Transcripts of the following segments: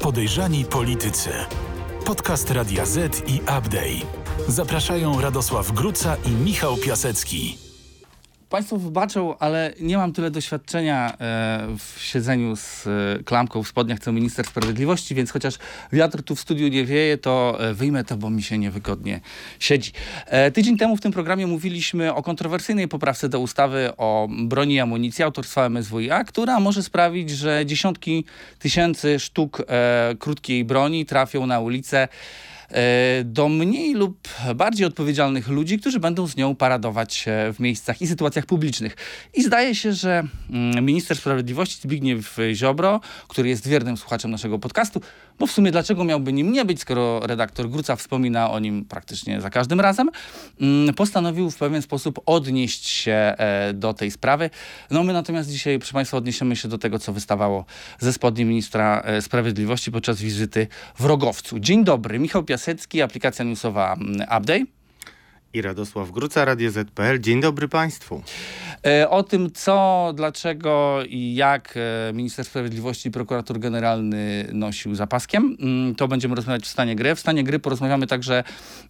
Podejrzani politycy. Podcast Radia Z i Update. Zapraszają Radosław Gruca i Michał Piasecki. Państwo wybaczą, ale nie mam tyle doświadczenia e, w siedzeniu z e, klamką w spodniach co minister sprawiedliwości, więc chociaż wiatr tu w studiu nie wieje, to e, wyjmę to, bo mi się niewygodnie siedzi. Tydzień temu w tym programie mówiliśmy o kontrowersyjnej poprawce do ustawy o broni i amunicji autorstwa MSWiA, która może sprawić, że dziesiątki tysięcy sztuk krótkiej broni trafią na ulicę do mniej lub bardziej odpowiedzialnych ludzi, którzy będą z nią paradować e, w miejscach i sytuacjach publicznych. I zdaje się, że mm, minister sprawiedliwości Zbigniew Ziobro, który jest wiernym słuchaczem naszego podcastu, bo w sumie dlaczego miałby nim nie być, skoro redaktor Gruca wspomina o nim praktycznie za każdym razem, mm, postanowił w pewien sposób odnieść się e, do tej sprawy. No my natomiast dzisiaj, proszę Państwa, odniesiemy się do tego, co wystawało ze spodni ministra e, sprawiedliwości podczas wizyty w Rogowcu. Dzień dobry, Michał Piasecki, aplikacja newsowa mm, Update. I Radosław Gruca, Radio ZPL. Dzień dobry Państwu. E, O tym, co, dlaczego i jak e, minister sprawiedliwości i prokurator generalny nosił zapaskiem, mm, to będziemy rozmawiać w stanie gry. W stanie gry porozmawiamy także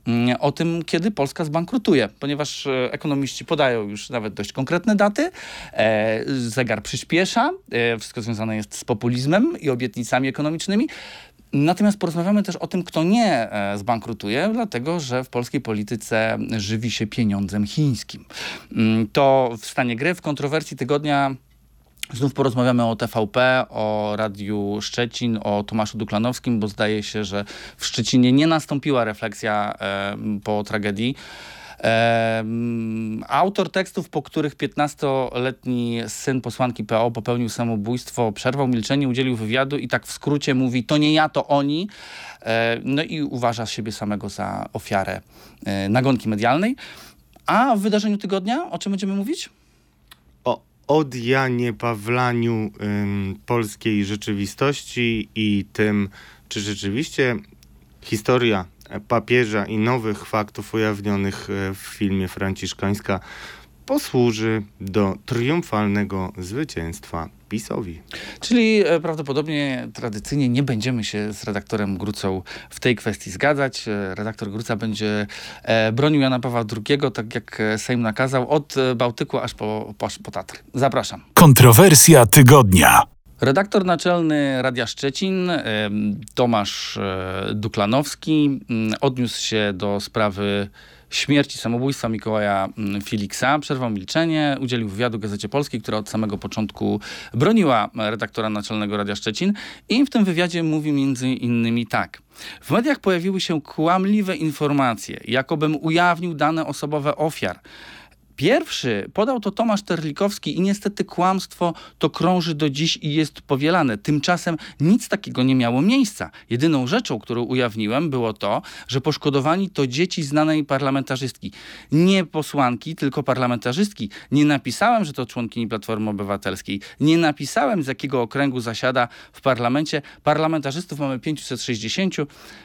mm, o tym, kiedy Polska zbankrutuje, ponieważ e, ekonomiści podają już nawet dość konkretne daty. Zegar przyspiesza, wszystko związane jest z populizmem i obietnicami ekonomicznymi. Natomiast porozmawiamy też o tym, kto nie e, zbankrutuje, dlatego że w polskiej polityce żywi się pieniądzem chińskim. Mm, To w stanie gry, w kontrowersji tygodnia Znów porozmawiamy o TVP, o Radiu Szczecin, o Tomaszu Duklanowskim, bo zdaje się, że w Szczecinie nie nastąpiła refleksja e, po tragedii. Autor tekstów, po których 15-letni syn posłanki PO popełnił samobójstwo, przerwał milczenie, udzielił wywiadu i tak w skrócie mówi: To nie ja, to oni. E, no i uważa siebie samego za ofiarę e, nagonki medialnej. A w wydarzeniu tygodnia o czym będziemy mówić? O odjanie Pawlaniu ym, polskiej rzeczywistości i tym, czy rzeczywiście historia papieża i nowych faktów ujawnionych e, w filmie Franciszkańska posłuży do triumfalnego zwycięstwa PiSowi. Czyli e, prawdopodobnie tradycyjnie nie będziemy się z redaktorem Grucą w tej kwestii zgadzać. E, Redaktor Gruca będzie bronił Jana Pawła II, tak jak Sejm nakazał, od Bałtyku aż po, po, aż po Tatry. Zapraszam. Kontrowersja tygodnia. Redaktor naczelny Radia Szczecin, Tomasz e, Duklanowski, mm, odniósł się do sprawy śmierci, samobójstwa Mikołaja mm, Filiksa. Przerwał milczenie, udzielił wywiadu Gazecie Polskiej, która od samego początku broniła redaktora naczelnego Radia Szczecin i w tym wywiadzie mówi między innymi tak. W mediach pojawiły się kłamliwe informacje, jakobym ujawnił dane osobowe ofiar. Pierwszy podał to Tomasz Terlikowski i niestety kłamstwo to krąży do dziś i jest powielane. Tymczasem nic takiego nie miało miejsca. Jedyną rzeczą, którą ujawniłem, było to, że poszkodowani to dzieci znanej parlamentarzystki. Nie posłanki, tylko parlamentarzystki. Nie napisałem, że to członkini Platformy Obywatelskiej. Nie napisałem, z jakiego okręgu zasiada w parlamencie. Parlamentarzystów mamy 560,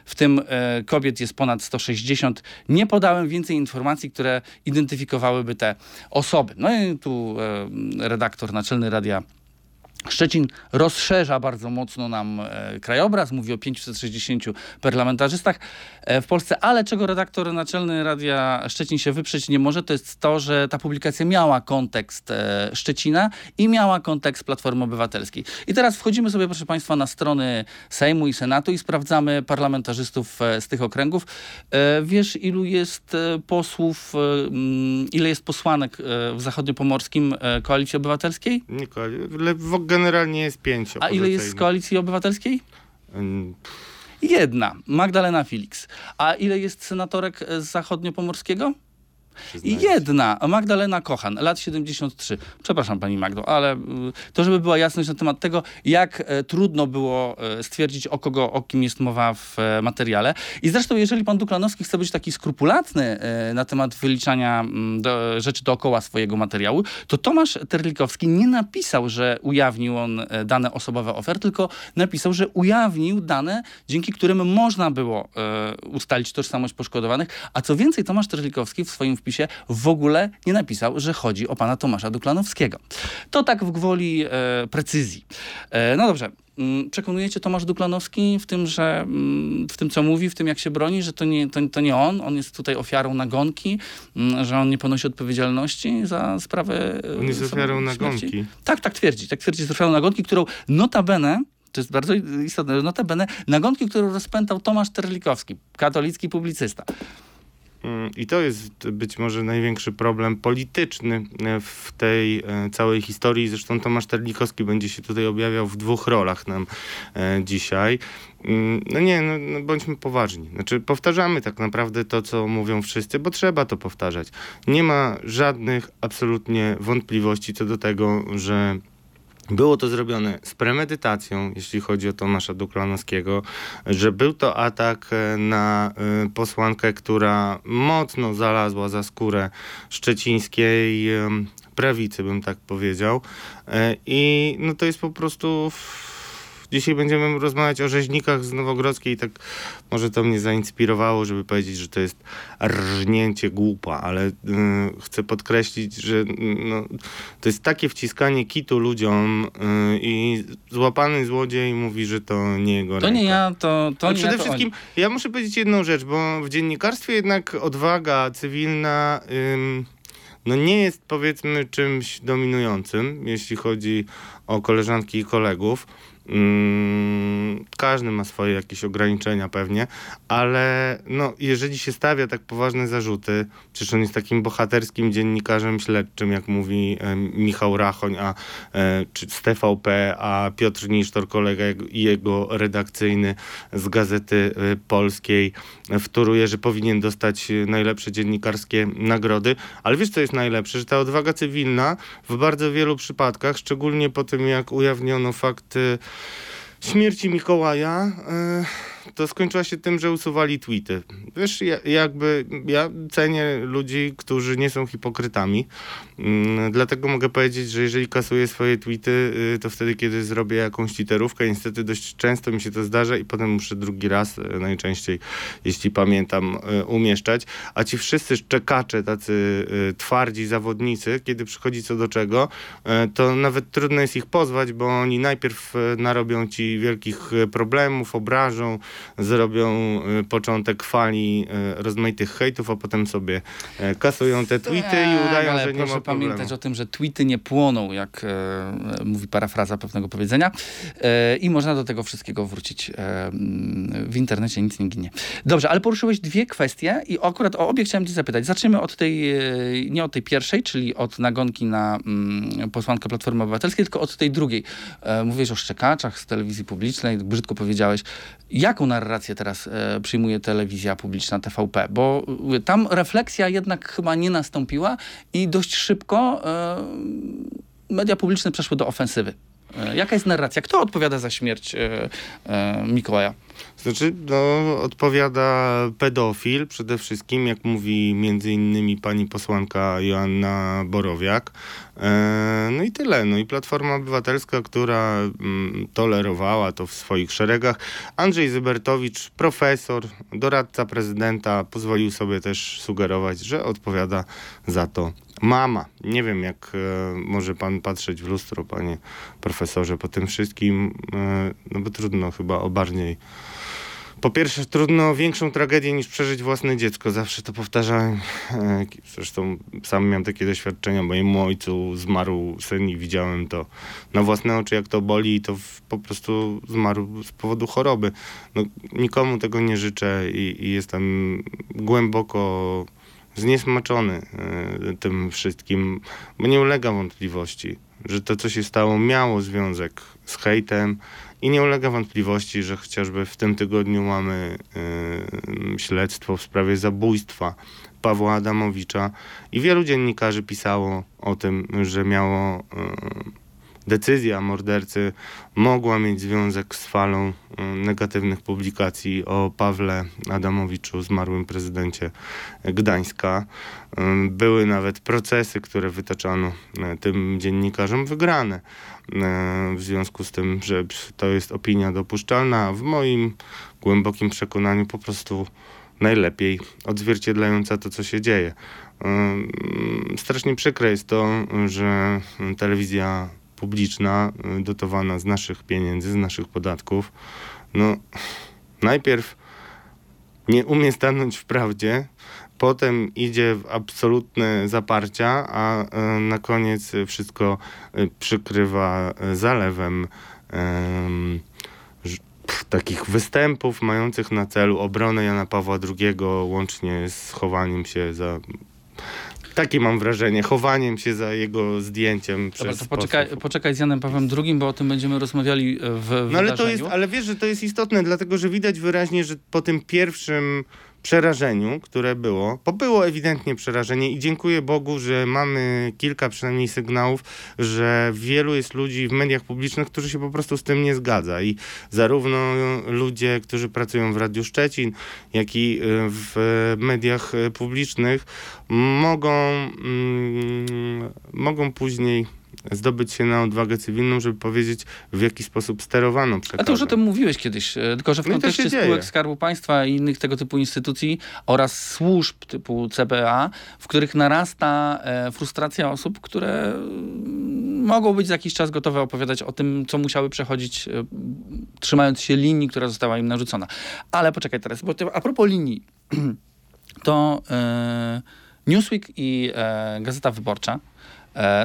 w tym e, kobiet jest ponad 160. Nie podałem więcej informacji, które identyfikowałyby te osoby. No i tu e, redaktor naczelny Radia Szczecin rozszerza bardzo mocno nam e, krajobraz, mówi o 560 parlamentarzystach e, w Polsce, ale czego redaktor naczelny Radia Szczecin się wyprzeć nie może, to jest to, że ta publikacja miała kontekst e, Szczecina i miała kontekst Platformy Obywatelskiej. I teraz wchodzimy sobie, proszę Państwa, na strony Sejmu i Senatu i sprawdzamy parlamentarzystów z tych okręgów. Wiesz, ilu jest posłów, mm, ile jest posłanek w zachodniopomorskim Koalicji Obywatelskiej? Nikola, le- wo- generalnie jest pięć A ile jest z. Koalicji Obywatelskiej? Ym, Jedna, Magdalena Felix. A ile jest senatorek z zachodniopomorskiego? Przyznaję. Jedna, Magdalena Kochan, lat 73. Przepraszam pani Magdo, ale y, to, żeby była jasność na temat tego, jak e, trudno było e, stwierdzić, o kogo, o kim jest mowa w e, materiale. I zresztą, jeżeli pan Duklanowski chce być taki skrupulatny na temat wyliczania mm, do, rzeczy dookoła swojego materiału, to Tomasz Terlikowski nie napisał, że ujawnił on dane osobowe ofiar, tylko napisał, że ujawnił dane, dzięki którym można było ustalić tożsamość poszkodowanych. A co więcej, Tomasz Terlikowski w swoim wpisie w ogóle nie napisał, że chodzi o pana Tomasza Duklanowskiego. To tak w gwoli e, precyzji. E, no dobrze. Mm, przekonujecie Tomasz Duklanowski w tym, że mm, w tym, co mówi, w tym, jak się broni, że to nie, to, to nie on, on jest tutaj ofiarą nagonki, mm, że on nie ponosi odpowiedzialności za sprawę On jest ofiarą nagonki. Tak, tak twierdzi. Tak twierdzi, jest ofiarą nagonki, którą notabene to jest bardzo istotne, notabene nagonki, którą rozpętał Tomasz Terlikowski, katolicki publicysta. Mm, I to jest być może największy problem polityczny e, w tej e, całej historii. Zresztą Tomasz Terlikowski będzie się tutaj objawiał w dwóch rolach nam e, dzisiaj. Mm, No nie, no, no bądźmy poważni. Znaczy, powtarzamy tak naprawdę to, co mówią wszyscy, bo trzeba to powtarzać. Nie ma żadnych absolutnie wątpliwości co do tego, że było to zrobione z premedytacją, jeśli chodzi o Tomasza Duklanowskiego, że był to atak e, na e, posłankę, która mocno zalazła za skórę szczecińskiej prawicy, bym tak powiedział. E, I no to jest po prostu... Dzisiaj będziemy rozmawiać o rzeźnikach z Nowogrodzkiej. Tak może to mnie zainspirowało, żeby powiedzieć, że to jest rżnięcie głupa, ale y, chcę podkreślić, że y, no, to jest takie wciskanie kitu ludziom y, i złapany złodziej mówi, że to nie jego To ręka. nie ja, to, to No nie przede ja, to wszystkim oni. ja muszę powiedzieć jedną rzecz, bo w dziennikarstwie jednak odwaga cywilna no nie jest powiedzmy czymś dominującym, jeśli chodzi o koleżanki i kolegów. Ym, każdy ma swoje jakieś ograniczenia pewnie, ale no, jeżeli się stawia tak poważne zarzuty, przecież on jest takim bohaterskim dziennikarzem śledczym, jak mówi e, Michał Rachoń, a, e, czy z TVP, a Piotr Nisztor, kolega i jego redakcyjny z Gazety e, Polskiej, wtóruje, że powinien dostać najlepsze dziennikarskie nagrody. Ale wiesz, co jest najlepsze? Że ta odwaga cywilna w bardzo wielu przypadkach, szczególnie po tym, jak ujawniono fakt e, śmierci Mikołaja, e, to skończyła się tym, że usuwali tweety. Wiesz, ja, jakby ja cenię ludzi, którzy nie są hipokrytami. Mm, Dlatego mogę powiedzieć, że jeżeli kasuję swoje tweety, y, to wtedy, kiedy zrobię jakąś twitterówkę, niestety dość często mi się to zdarza i potem muszę drugi raz, y, najczęściej, jeśli pamiętam, y, umieszczać. A ci wszyscy szczekacze, tacy twardzi zawodnicy, kiedy przychodzi co do czego, to nawet trudno jest ich pozwać, bo oni najpierw narobią ci wielkich problemów, obrażą, zrobią y, początek fali y, rozmaitych hejtów, a potem sobie y, kasują te tweety i Tak, udają, ale że nie proszę ma problemu. pamiętać o tym, że tweety nie płoną, jak e, mówi parafraza pewnego powiedzenia. E, I można do tego wszystkiego wrócić. E, mm, w internecie nic nie ginie. Dobrze, ale poruszyłeś dwie kwestie i akurat o obie chciałem cię zapytać. Zacznijmy od tej, e, nie od tej pierwszej, czyli od nagonki na mm, posłankę Platformy Obywatelskiej, tylko od tej drugiej. E, mówiłeś o szczekaczach z telewizji publicznej, brzydko powiedziałeś. Jaką narrację teraz e, przyjmuje telewizja publiczna TVP? Bo y, tam refleksja jednak chyba nie nastąpiła i dość szybko e, media publiczne przeszły do ofensywy. E, jaka jest narracja? Kto odpowiada za śmierć Mikołaja? Znaczy, no, odpowiada pedofil przede wszystkim, jak mówi między innymi pani posłanka Joanna Borowiak. E, no i tyle. No i Platforma Obywatelska, która mm, tolerowała to w swoich szeregach. Andrzej Zybertowicz, profesor, doradca prezydenta, pozwolił sobie też sugerować, że odpowiada za to mama. Nie wiem, jak e, może pan patrzeć w lustro, panie profesorze, po tym wszystkim, e, no bo trudno chyba o bardziej po pierwsze, trudno większą tragedię niż przeżyć własne dziecko. Zawsze to powtarzałem. E, Zresztą sam miałem takie doświadczenia. Mojemu ojcu zmarł syn i widziałem to na własne oczy, jak to boli i to po prostu zmarł z powodu choroby. No, nikomu tego nie życzę i, i jestem głęboko zniesmaczony e, tym wszystkim, bo nie ulega wątpliwości, że to, co się stało, miało związek z hejtem i nie ulega wątpliwości, że chociażby w tym tygodniu mamy e, śledztwo w sprawie zabójstwa Pawła Adamowicza i wielu dziennikarzy pisało o tym, że miało e, decyzja mordercy mogła mieć związek z falą e, negatywnych publikacji o Pawle Adamowiczu, zmarłym prezydencie Gdańska. E, Były nawet procesy, które wytaczano e, tym dziennikarzom, wygrane. W związku z tym, że to jest opinia dopuszczalna, a w moim głębokim przekonaniu po prostu najlepiej odzwierciedlająca to, co się dzieje. Ym, Strasznie przykre jest to, że telewizja publiczna, y, dotowana z naszych pieniędzy, z naszych podatków, no najpierw nie umie stanąć w prawdzie, potem idzie w absolutne zaparcia, a e, na koniec wszystko e, przykrywa zalewem pff, takich występów mających na celu obronę Jana Pawła II, łącznie z chowaniem się za. Takie mam wrażenie, chowaniem się za jego zdjęciem Dobra, przez to poczekaj, poczekaj z Janem Pawłem II, bo o tym będziemy rozmawiali w, w No ale to wydarzeniu. jest, ale wiesz, że to jest istotne, dlatego że widać wyraźnie, że po tym pierwszym przerażeniu, które było, bo było ewidentnie przerażenie i dziękuję Bogu, że mamy kilka przynajmniej sygnałów, że wielu jest ludzi w mediach publicznych, którzy się po prostu z tym nie zgadza. I zarówno ludzie, którzy pracują w Radiu Szczecin, jak i y, w mediach y, publicznych mogą, mm, mogą później zdobyć się na odwagę cywilną, żeby powiedzieć, w jaki sposób sterowano A przekazem. to już o tym mówiłeś kiedyś, e, tylko że w No kontekście się dzieje. spółek Skarbu Państwa i innych tego typu instytucji oraz służb typu CBA, w których narasta e, frustracja osób, które mm, mogą być za jakiś czas gotowe opowiadać o tym, co musiały przechodzić, e, trzymając się linii, która została im narzucona. Ale poczekaj teraz, bo a propos linii, to Newsweek i Gazeta Wyborcza,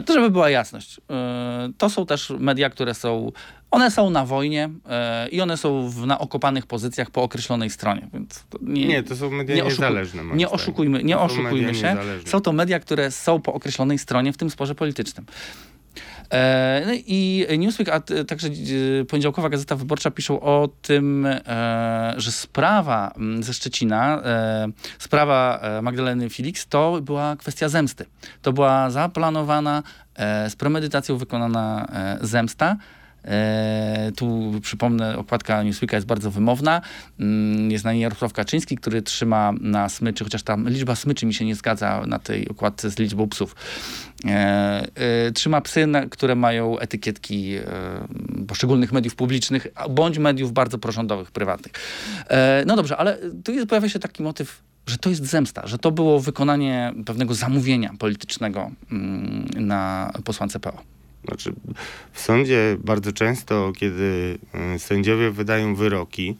to żeby była jasność, e, to są też media, które są, one są na wojnie e, i one są w, na okopanych pozycjach po określonej stronie, więc to nie, Nie, to są media nie oszukuj- niezależne. nie oszukujmy, nie oszukujmy się. niezależne. Są to media, które są po określonej stronie w tym sporze politycznym. E, no i Newsweek, a także e, poniedziałkowa Gazeta Wyborcza piszą o tym, e, że sprawa ze Szczecina, sprawa Magdaleny Felix, to była kwestia zemsty. To była zaplanowana, z premedytacją wykonana zemsta. E, tu przypomnę, okładka Newsweeka jest bardzo wymowna. Mm, Jest na niej Jarosław Kaczyński, który trzyma na smyczy, chociaż tam liczba smyczy mi się nie zgadza na tej okładce z liczbą psów. E, e, trzyma psy, które mają etykietki poszczególnych mediów publicznych, bądź mediów bardzo prorządowych, prywatnych. No dobrze, ale tu jest, pojawia się taki motyw, że to jest zemsta, że to było wykonanie pewnego zamówienia politycznego mm, na posłance PO. Znaczy, w sądzie bardzo często, kiedy y, sędziowie wydają wyroki,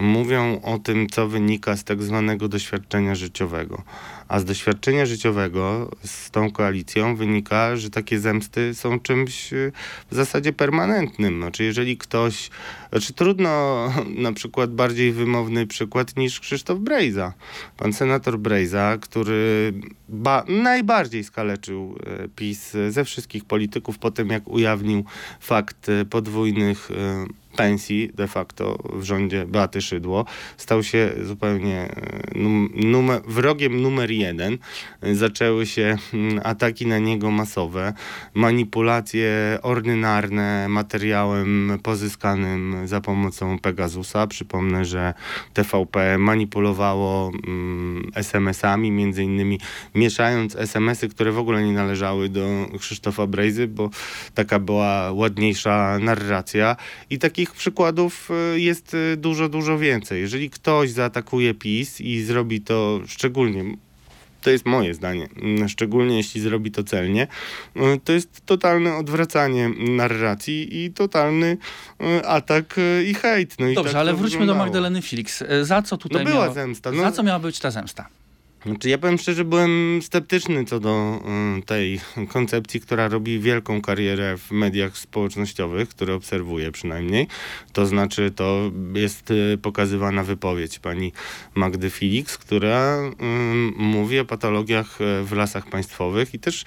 mówią o tym, co wynika z tak zwanego doświadczenia życiowego. A z doświadczenia życiowego z tą koalicją wynika, że takie zemsty są czymś y, w zasadzie permanentnym. Znaczy, jeżeli ktoś, znaczy trudno na przykład bardziej wymowny przykład niż Krzysztof Brejza. Pan senator Brejza, który ba- najbardziej skaleczył e, PiS ze wszystkich polityków po tym, jak ujawnił fakt e, podwójnych pensji de facto w rządzie Beaty Szydło. Stał się zupełnie e, num- numer, wrogiem numer jeden. Zaczęły się mm, ataki na niego masowe, manipulacje ordynarne materiałem pozyskanym za pomocą Pegasusa. Przypomnę, że TVP manipulowało mm, SMS-ami, między innymi mieszając SMS-y, które w ogóle nie należały do Krzysztofa Brejzy, bo taka była ładniejsza narracja. I takich przykładów y, jest y, dużo, dużo więcej. Jeżeli ktoś zaatakuje PiS i zrobi to szczególnie to jest moje zdanie, szczególnie jeśli zrobi to celnie, to jest totalne odwracanie narracji i totalny y, atak y, i hejt. No i Dobrze, tak ale wróćmy do wyglądało. Magdaleny Felix. E, Za co tutaj No była miała, zemsta. No, Za co miała być ta zemsta? Znaczy, ja powiem szczerze, byłem sceptyczny co do y, tej koncepcji, która robi wielką karierę w mediach społecznościowych, które obserwuję przynajmniej. To znaczy, to jest y, pokazywana wypowiedź pani Magdy Felix, która y, mówi o patologiach w lasach państwowych i też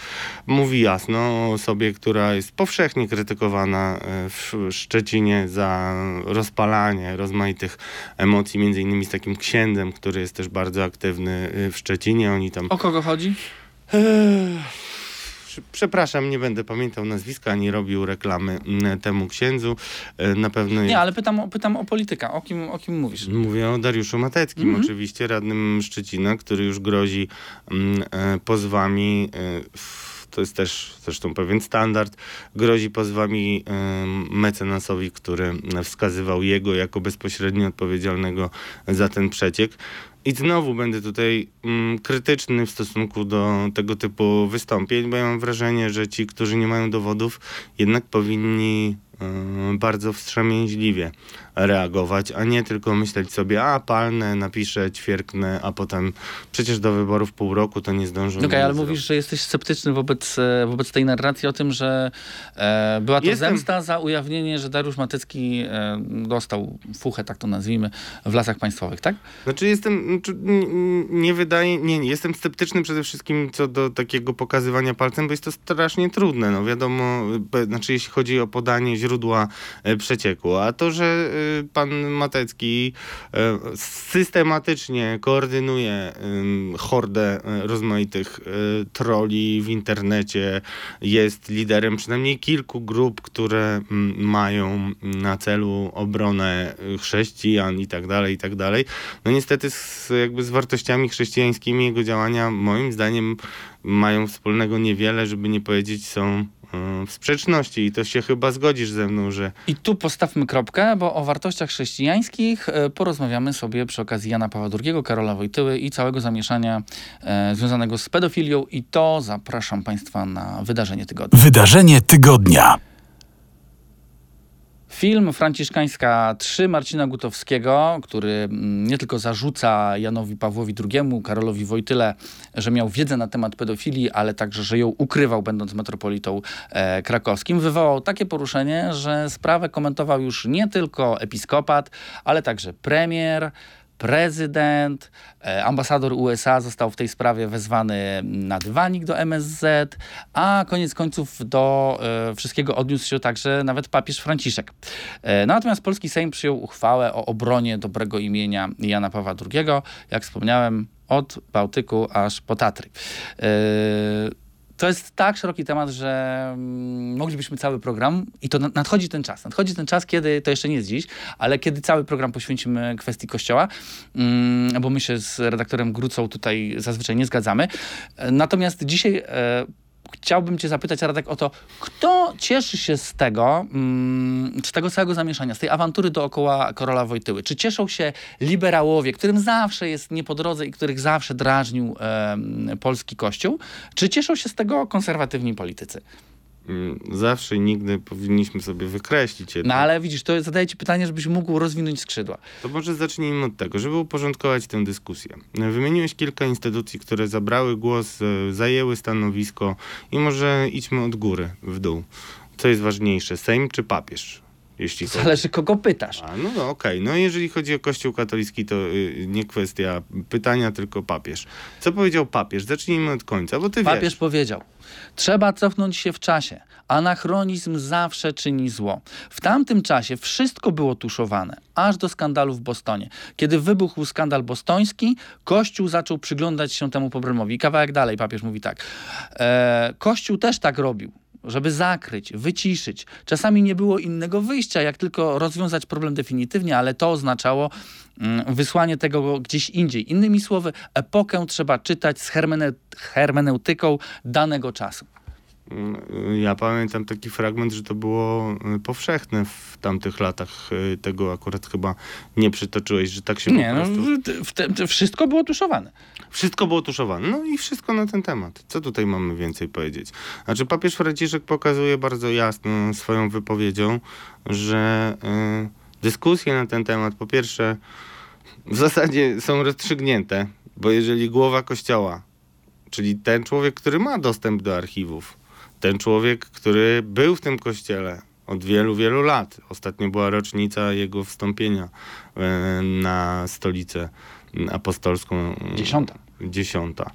mówi jasno o osobie, która jest powszechnie krytykowana w Szczecinie za rozpalanie rozmaitych emocji, między innymi z takim księdzem, który jest też bardzo aktywny w Szczecinie. Oni tam. O kogo chodzi? Ech, Przepraszam, nie będę pamiętał nazwiska ani robił reklamy mm, temu księdzu. E, Na pewno Nie, jest ale pytam, o- pytam o polityka. O kim, o kim mówisz? Mówię o Dariuszu Mateckim, Mhm. oczywiście, radnym Szczecina, który już grozi mm, e, pozwami. E, to jest też zresztą pewien standard, grozi pozwami mecenasowi, który wskazywał jego jako bezpośrednio odpowiedzialnego za ten przeciek. I znowu będę tutaj mm, krytyczny w stosunku do tego typu wystąpień, bo ja mam wrażenie, że ci, którzy nie mają dowodów, jednak powinni y, bardzo wstrzemięźliwie reagować, a nie tylko myśleć sobie, a palnę, napiszę, ćwierknę, a potem przecież do wyborów pół roku to nie zdążą. Okej, okay, ale mówisz, że jesteś sceptyczny wobec, e, wobec tej narracji o tym, że e, była to Jestem... zemsta za ujawnienie, że Dariusz Matycki e, dostał fuchę, tak to nazwijmy, w lasach państwowych, tak? Znaczy jestem, znaczy, nie wydaje, nie, nie, jestem sceptyczny przede wszystkim co do takiego pokazywania palcem, bo jest to strasznie trudne, no wiadomo, znaczy jeśli chodzi o podanie źródła e, przecieku, a to, że pan Matecki e, systematycznie koordynuje hordę e, rozmaitych e, troli w internecie, jest liderem przynajmniej kilku grup, które mają na celu obronę chrześcijan i tak dalej, i tak dalej. No niestety z, jakby z wartościami chrześcijańskimi jego działania moim zdaniem mają wspólnego niewiele, żeby nie powiedzieć są w sprzeczności i to się chyba zgodzisz ze mną, że... I tu postawmy kropkę, bo o wartościach chrześcijańskich e, porozmawiamy sobie przy okazji Jana Pawła II, Karola Wojtyły i całego zamieszania e, związanego z pedofilią i to zapraszam Państwa na wydarzenie tygodnia. Wydarzenie tygodnia. Film Franciszkańska 3 Marcina Gutowskiego, który mm, nie tylko zarzuca Janowi Pawłowi II, Karolowi Wojtyle, że miał wiedzę na temat pedofilii, ale także, że ją ukrywał, będąc metropolitą e, krakowskim, wywołał takie poruszenie, że sprawę komentował już nie tylko episkopat, ale także premier, prezydent, e, ambasador USA został w tej sprawie wezwany na dywanik do MSZ, a koniec końców do e, wszystkiego odniósł się także nawet papież Franciszek. E, natomiast polski Sejm przyjął uchwałę o obronie dobrego imienia Jana Pawła II, jak wspomniałem, od Bałtyku aż po Tatry to jest tak szeroki temat, że mm, moglibyśmy cały program i to nadchodzi ten czas. Nadchodzi ten czas, kiedy, to jeszcze nie jest dziś, ale kiedy cały program poświęcimy kwestii kościoła, mm, bo my się z redaktorem Grucą tutaj zazwyczaj nie zgadzamy. Natomiast dzisiaj e, chciałbym cię zapytać, Radek, o to, kto cieszy się z tego, mm, z tego całego zamieszania, z tej awantury dookoła Korola Wojtyły? Czy cieszą się liberałowie, którym zawsze jest nie po drodze i których zawsze drażnił e, polski kościół? Czy cieszą się z tego konserwatywni politycy? Mm, zawsze i nigdy powinniśmy sobie wykreślić. No ale widzisz, to zadaję ci pytanie, żebyś mógł rozwinąć skrzydła. To może zacznijmy od tego, żeby uporządkować tę dyskusję. Wymieniłeś kilka instytucji, które zabrały głos, e, zajęły stanowisko i może idźmy od góry w dół. Co jest ważniejsze, Sejm czy papież? Jeśli Zależy, chodzi... kogo pytasz. A, no, no okej. Okay. No jeżeli chodzi o Kościół katolicki, to y, nie kwestia pytania, tylko papież. Co powiedział papież? Zacznijmy od końca, bo ty Papież wiesz. powiedział, trzeba cofnąć się w czasie. Anachronizm zawsze czyni zło. W tamtym czasie wszystko było tuszowane, aż do skandalu w Bostonie. Kiedy wybuchł skandal bostoński, Kościół zaczął przyglądać się temu problemowi. Kawałek dalej papież mówi tak. E, Kościół też tak robił żeby zakryć, wyciszyć. Czasami nie było innego wyjścia, jak tylko rozwiązać problem definitywnie, ale to oznaczało mm, wysłanie tego gdzieś indziej. Innymi słowy, epokę trzeba czytać z hermeneutyką danego czasu. Mm, ja pamiętam taki fragment, że to było y, powszechne w tamtych latach. Y, tego akurat chyba nie przytoczyłeś, że tak się nie, po no, prostu... No, w te, wszystko było tuszowane. Wszystko było tuszowane. No i wszystko na ten temat. Co tutaj mamy więcej powiedzieć? Znaczy papież Franciszek pokazuje bardzo jasno swoją wypowiedzią, że y, dyskusje na ten temat po pierwsze w zasadzie są rozstrzygnięte, bo jeżeli głowa kościoła, czyli ten człowiek, który ma dostęp do archiwów, ten człowiek, który był w tym kościele od wielu, wielu lat. Ostatnio była rocznica jego wstąpienia e, na stolicę apostolską. Dziesiąta. Dziesiąta.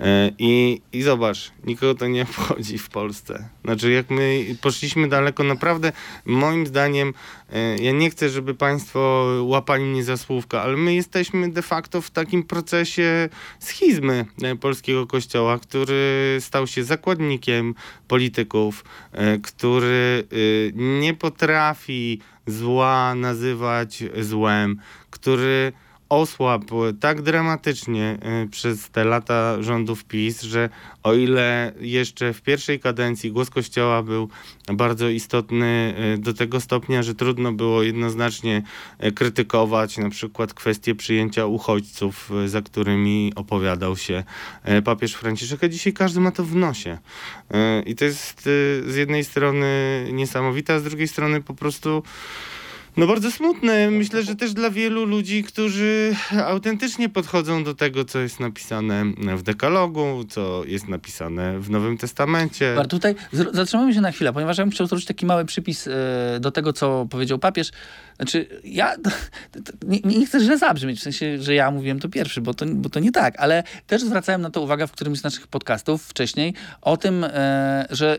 E, I, I zobacz, nikogo to nie obchodzi w Polsce. Znaczy, jak my poszliśmy daleko, naprawdę moim zdaniem, e, ja nie chcę, żeby Państwo łapali mnie za słówka, ale my jesteśmy de facto w takim procesie schizmy e, polskiego kościoła, który stał się zakładnikiem polityków, który nie potrafi zła nazywać złem, który osłabł tak dramatycznie y, przez te lata rządów PiS, że o ile jeszcze w pierwszej kadencji głos Kościoła był bardzo istotny y, do tego stopnia, że trudno było jednoznacznie y, krytykować na przykład kwestię przyjęcia uchodźców, za którymi opowiadał się papież Franciszek, a dzisiaj każdy ma to w nosie. I to jest z jednej strony niesamowite, a z drugiej strony po prostu no bardzo smutne. Myślę, że też dla wielu ludzi, którzy autentycznie podchodzą do tego, co jest napisane w dekalogu, co jest napisane w Nowym Testamencie. Tutaj zatrzymamy się na chwilę, ponieważ ja bym chciał zrobić taki mały przypis e, do tego, co powiedział papież. Znaczy, ja nie, nie chcę źle zabrzmieć, w sensie, że ja mówiłem to pierwszy, bo to, bo to nie tak, ale też zwracałem na to uwagę w którymś z naszych podcastów wcześniej o tym, e, że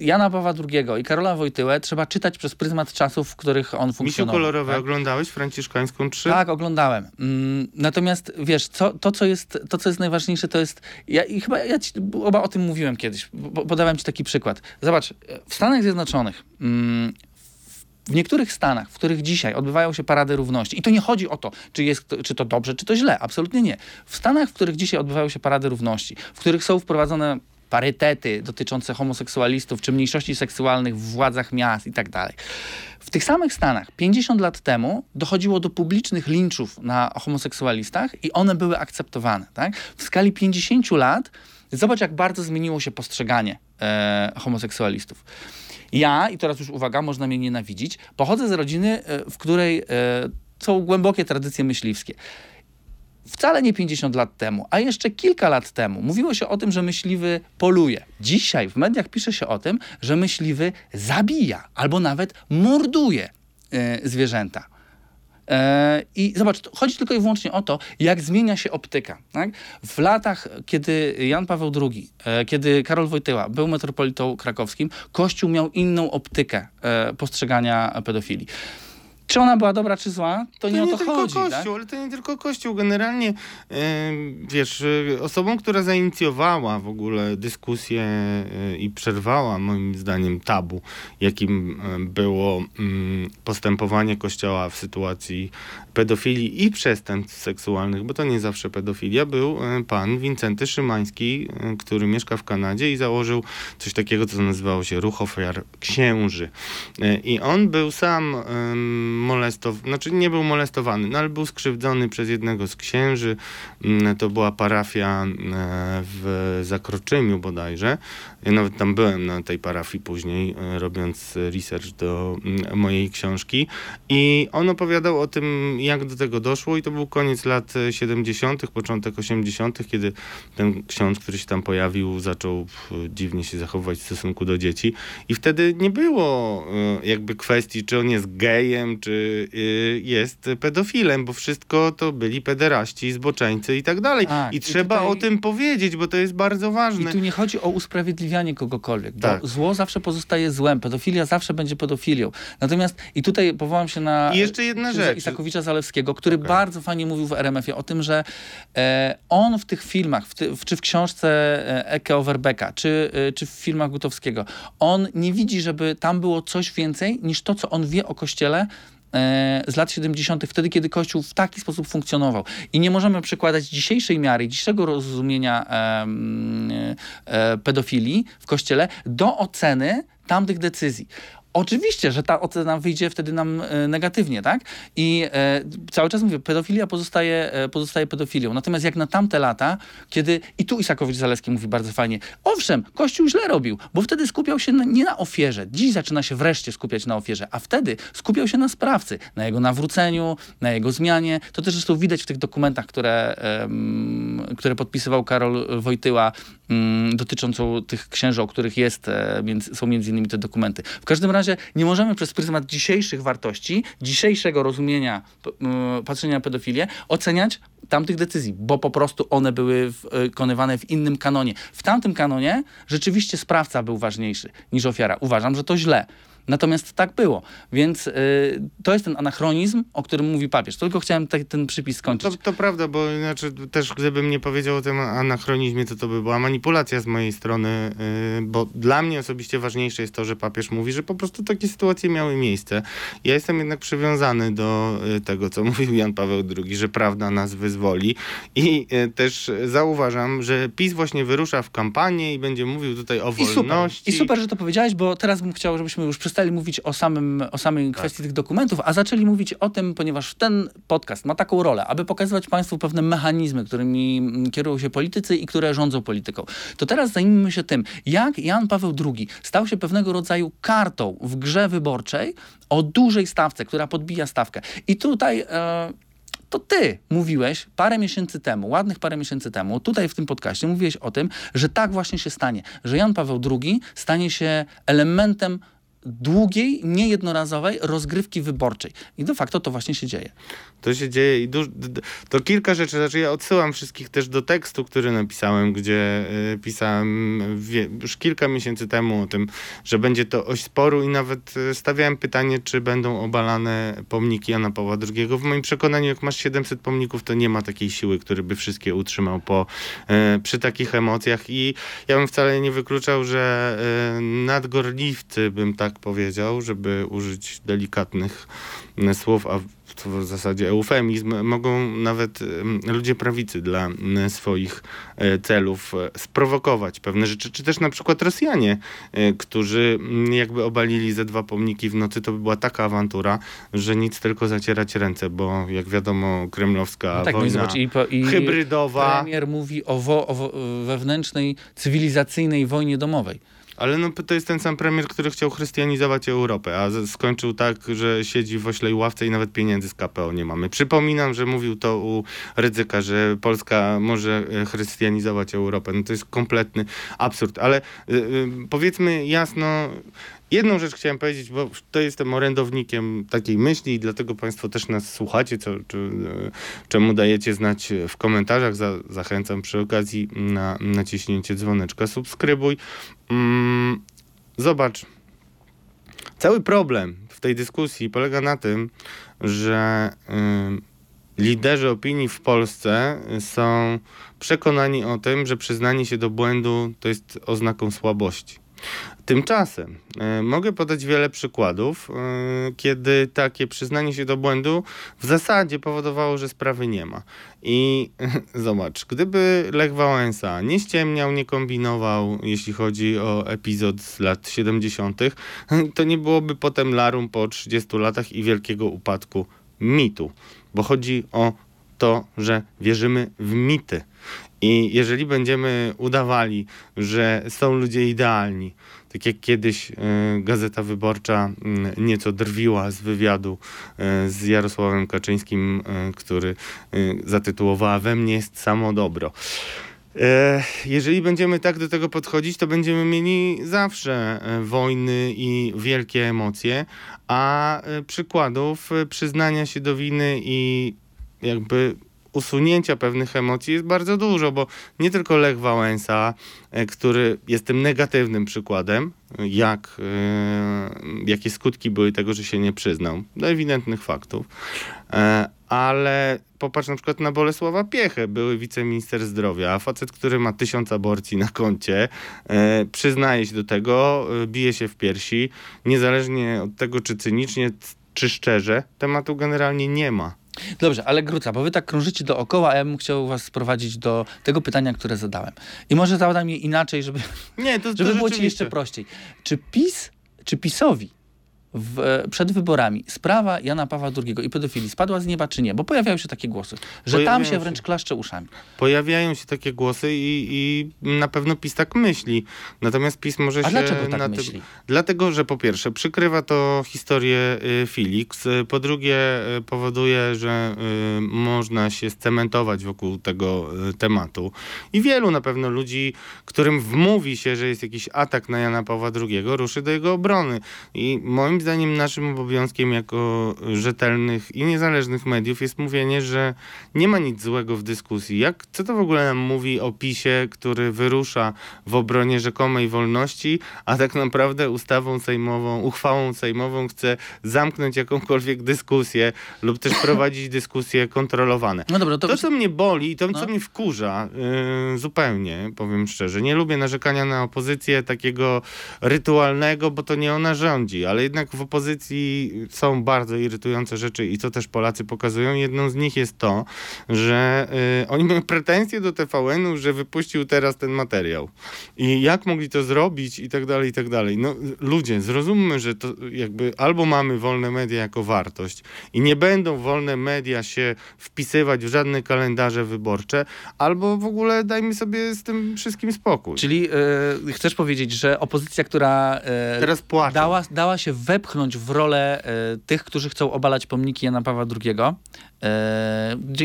Jana Pawła II i Karola Wojtyłę trzeba czytać przez pryzmat czasów, w których on funkcjonował. Misiu kolorowe tak? oglądałeś Franciszkańską 3? Tak, oglądałem. Mm, natomiast wiesz, co, to, co jest, to, co jest najważniejsze, to jest. Ja, I chyba ja ci oba o tym mówiłem kiedyś. Podałem ci taki przykład. Zobacz, w Stanach Zjednoczonych. Mm, w niektórych stanach, w których dzisiaj odbywają się parady równości, i to nie chodzi o to, czy, jest, czy to dobrze, czy to źle, absolutnie nie. W stanach, w których dzisiaj odbywają się parady równości, w których są wprowadzone parytety dotyczące homoseksualistów czy mniejszości seksualnych w władzach miast i tak dalej. W tych samych Stanach 50 lat temu dochodziło do publicznych linczów na homoseksualistach i one były akceptowane. Tak? W skali 50 lat zobacz, jak bardzo zmieniło się postrzeganie e, homoseksualistów. Ja, i teraz już uwaga, można mnie nienawidzić, pochodzę z rodziny, e, w której e, są głębokie tradycje myśliwskie wcale nie 50 lat temu, a jeszcze kilka lat temu mówiło się o tym, że myśliwy poluje. Dzisiaj w mediach pisze się o tym, że myśliwy zabija albo nawet morduje e, zwierzęta. E, I zobacz, chodzi tylko i wyłącznie o to, jak zmienia się optyka. Tak? W latach, kiedy Jan Paweł II, e, kiedy Karol Wojtyła był metropolitą krakowskim, Kościół miał inną optykę postrzegania pedofilii. Czy ona była dobra, czy zła, to, to nie, nie o to tylko chodzi. Kościół, tak? ale to nie tylko Kościół. Generalnie, e, wiesz, e, osobą, która zainicjowała w ogóle dyskusję e, i przerwała, moim zdaniem, tabu, jakim było mm, postępowanie Kościoła w sytuacji pedofilii i przestępstw seksualnych, bo to nie zawsze pedofilia, był pan Wincenty Szymański, który mieszka w Kanadzie i założył coś takiego, co nazywało się Ruch Ofiar Księży. I on był sam molestowany, znaczy nie był molestowany, no ale był skrzywdzony przez jednego z księży. Mm, to była parafia e, w Zakroczymiu bodajże. Ja nawet tam byłem na tej parafii później, e, robiąc research do mm, mojej książki. I on opowiadał o tym, jak do tego doszło i to był koniec lat 70., początek 80., kiedy ten ksiądz, który się tam pojawił, zaczął dziwnie się zachowywać w stosunku do dzieci. I wtedy nie było e, jakby kwestii, czy on jest gejem, czy jest pedofilem, bo wszystko to byli pederaści, zboczeńcy i tak dalej. A, I, trzeba tutaj... o tym powiedzieć, bo to jest bardzo ważne. I tu nie chodzi o usprawiedliwianie kogokolwiek, bo tak. zło zawsze pozostaje złem, pedofilia zawsze będzie pedofilią. Natomiast i tutaj powołam się na I jeszcze jedna rzecz. Isakowicza Zalewskiego, który okay. bardzo fajnie mówił w RMF-ie o tym, że e, on w tych filmach, w ty, w, czy w książce e, Eke Overbecka, czy, e, czy w filmach Gutowskiego, on nie widzi, żeby tam było coś więcej niż to, co on wie o Kościele, z lat 70., wtedy, kiedy Kościół w taki sposób funkcjonował. I nie możemy przykładać dzisiejszej miary, dzisiejszego rozumienia e, e, pedofilii w Kościele do oceny tamtych decyzji. Oczywiście, że ta ocena wyjdzie wtedy nam e, negatywnie, tak? I e, cały czas mówię, pedofilia pozostaje, e, pozostaje pedofilią. Natomiast jak na tamte lata, kiedy, i tu Isakowicz-Zaleski mówi bardzo fajnie, owszem, Kościół źle robił, bo wtedy skupiał się na, nie na ofierze. Dziś zaczyna się wreszcie skupiać na ofierze, a wtedy skupiał się na sprawcy, na jego nawróceniu, na jego zmianie. To też zresztą widać w tych dokumentach, które, które podpisywał Karol Wojtyła mm, dotyczącą tych księży, o których jest, e, między, są między innymi te dokumenty. W każdym razie nie możemy przez pryzmat dzisiejszych wartości, dzisiejszego rozumienia patrzenia na pedofilię oceniać tamtych decyzji, bo po prostu one były wykonywane w innym kanonie. W tamtym kanonie rzeczywiście sprawca był ważniejszy niż ofiara. Uważam, że to źle. Natomiast tak było. Więc y, to jest ten anachronizm, o którym mówi papież. Tylko chciałem te, ten przypis skończyć. To, to prawda, bo inaczej też gdybym nie powiedział o tym anachronizmie, to to by była manipulacja z mojej strony, y, bo dla mnie osobiście ważniejsze jest to, że papież mówi, że po prostu takie sytuacje miały miejsce. Ja jestem jednak przywiązany do y, tego, co mówił Jan Paweł II, że prawda nas wyzwoli i y, też zauważam, że PiS właśnie wyrusza w kampanię i będzie mówił tutaj o I super, wolności. I super, że to powiedziałeś, bo teraz bym chciał, żebyśmy już przestali mówić o, samym, o samej Tak. kwestii tych dokumentów, a zaczęli mówić o tym, ponieważ ten podcast ma taką rolę, aby pokazywać Państwu pewne mechanizmy, którymi mm, kierują się politycy i które rządzą polityką. To teraz zajmijmy się tym, jak Jan Paweł II stał się pewnego rodzaju kartą w grze wyborczej o dużej stawce, która podbija stawkę. I tutaj... E, to ty mówiłeś parę miesięcy temu, ładnych parę miesięcy temu, tutaj w tym podcaście mówiłeś o tym, że tak właśnie się stanie, że Jan Paweł II stanie się elementem długiej, niejednorazowej rozgrywki wyborczej. I de facto to właśnie się dzieje. To się dzieje i duż, to kilka rzeczy. Znaczy ja odsyłam wszystkich też do tekstu, który napisałem, gdzie y, pisałem wie, już kilka miesięcy temu o tym, że będzie to oś sporu i nawet y, stawiałem pytanie, czy będą obalane pomniki Jana Pawła II. W moim przekonaniu, jak masz 700 pomników, to nie ma takiej siły, który by wszystkie utrzymał po, y, przy takich emocjach i ja bym wcale nie wykluczał, że y, nadgorliwcy, bym tak powiedział, żeby użyć delikatnych y, słów, a w zasadzie eufemizm, mogą nawet em, ludzie prawicy dla m, swoich e, celów e, sprowokować pewne rzeczy, czy też na przykład Rosjanie, e, którzy jakby obalili ze dwa pomniki w nocy, to by była taka awantura, że nic tylko zacierać ręce, bo jak wiadomo kremlowska No tak, no i wojna zobacz, i, po- i hybrydowa, premier mówi o, wo, o wewnętrznej, cywilizacyjnej wojnie domowej. Ale no to jest ten sam premier, który chciał chrystianizować Europę, a skończył tak, że siedzi w oślej ławce i nawet pieniędzy z KPO nie mamy. Przypominam, że mówił to u Rydzyka, że Polska może e, chrystianizować Europę. No to jest kompletny absurd, ale y, y, powiedzmy jasno, Jedną rzecz chciałem powiedzieć, bo to jestem orędownikiem takiej myśli i dlatego Państwo też nas słuchacie, co, czy, e, czemu dajecie znać w komentarzach. Za, zachęcam przy okazji na naciśnięcie dzwoneczka, subskrybuj. Mm, zobacz, cały problem w tej dyskusji polega na tym, że ym, liderzy opinii w Polsce są przekonani o tym, że przyznanie się do błędu to jest oznaką słabości. Tymczasem e, mogę podać wiele przykładów, e, kiedy takie przyznanie się do błędu w zasadzie powodowało, że sprawy nie ma. I zobacz, gdyby Lech Wałęsa nie ściemniał, nie kombinował, jeśli chodzi o epizod z lat 70., to nie byłoby potem larum po 30 latach i wielkiego upadku mitu, bo chodzi o to, że wierzymy w mity. I jeżeli będziemy udawali, że są ludzie idealni, tak jak kiedyś e, Gazeta Wyborcza m, nieco drwiła z wywiadu e, z Jarosławem Kaczyńskim, e, który zatytułowała We mnie jest samo dobro. Jeżeli będziemy tak do tego podchodzić, to będziemy mieli zawsze wojny i wielkie emocje, a przykładów przyznania się do winy i jakby usunięcia pewnych emocji jest bardzo dużo, bo nie tylko Lech Wałęsa, e, który jest tym negatywnym przykładem, jak, e, jakie skutki były tego, że się nie przyznał, do ewidentnych faktów, e, ale popatrz na przykład na Bolesława Piechę, były wiceminister zdrowia, facet, który ma tysiąc aborcji na koncie, przyznaje się do tego, bije się w piersi, niezależnie od tego, czy cynicznie, czy szczerze, tematu generalnie nie ma. Dobrze, ale Gruca, bo wy tak krążycie dookoła, a ja bym chciał was sprowadzić do tego pytania, które zadałem. I może zadam je inaczej, żeby, Nie, to, to żeby było ci jeszcze prościej. Czy PiS, czy PiSowi w, przed wyborami sprawa Jana Pawła II i pedofilii spadła z nieba, czy nie? Bo pojawiają się takie głosy, że tam Pojawiają się się. wręcz klaszcze uszami. Pojawiają się takie głosy i, i na pewno PiS tak myśli. Natomiast PiS może A się dlaczego tak na myśli? Dlatego, że po pierwsze przykrywa to historię y, Felix, y, po drugie y, powoduje, że y, można się scementować wokół tego y, tematu. I wielu na pewno ludzi, którym wmówi się, że jest jakiś atak na Jana Pawła II, ruszy do jego obrony. I moim moim zdaniem naszym obowiązkiem jako rzetelnych i niezależnych mediów jest mówienie, że nie ma nic złego w dyskusji. Jak, co to w ogóle nam mówi o PiSie, który wyrusza w obronie rzekomej wolności, a tak naprawdę ustawą sejmową, uchwałą sejmową chce zamknąć jakąkolwiek dyskusję lub też prowadzić dyskusje kontrolowane. No dobra, to, To, co mnie boli i to, No. co mnie wkurza yy, zupełnie, powiem szczerze, nie lubię narzekania na opozycję takiego rytualnego, bo to nie ona rządzi, ale jednak w opozycji są bardzo irytujące rzeczy i co też Polacy pokazują. Jedną z nich jest to, że yy, oni mają pretensje do TVN-u, że wypuścił teraz ten materiał. I jak mogli to zrobić i tak dalej, i tak dalej. No ludzie, zrozummy, że to jakby albo mamy wolne media jako wartość i nie będą wolne media się wpisywać w żadne kalendarze wyborcze, albo w ogóle dajmy sobie z tym wszystkim spokój. Czyli e, chcesz powiedzieć, że opozycja, która e, Teraz płaczą. dała, dała się wepchnąć w rolę e, tych, którzy chcą obalać pomniki Jana Pawła II,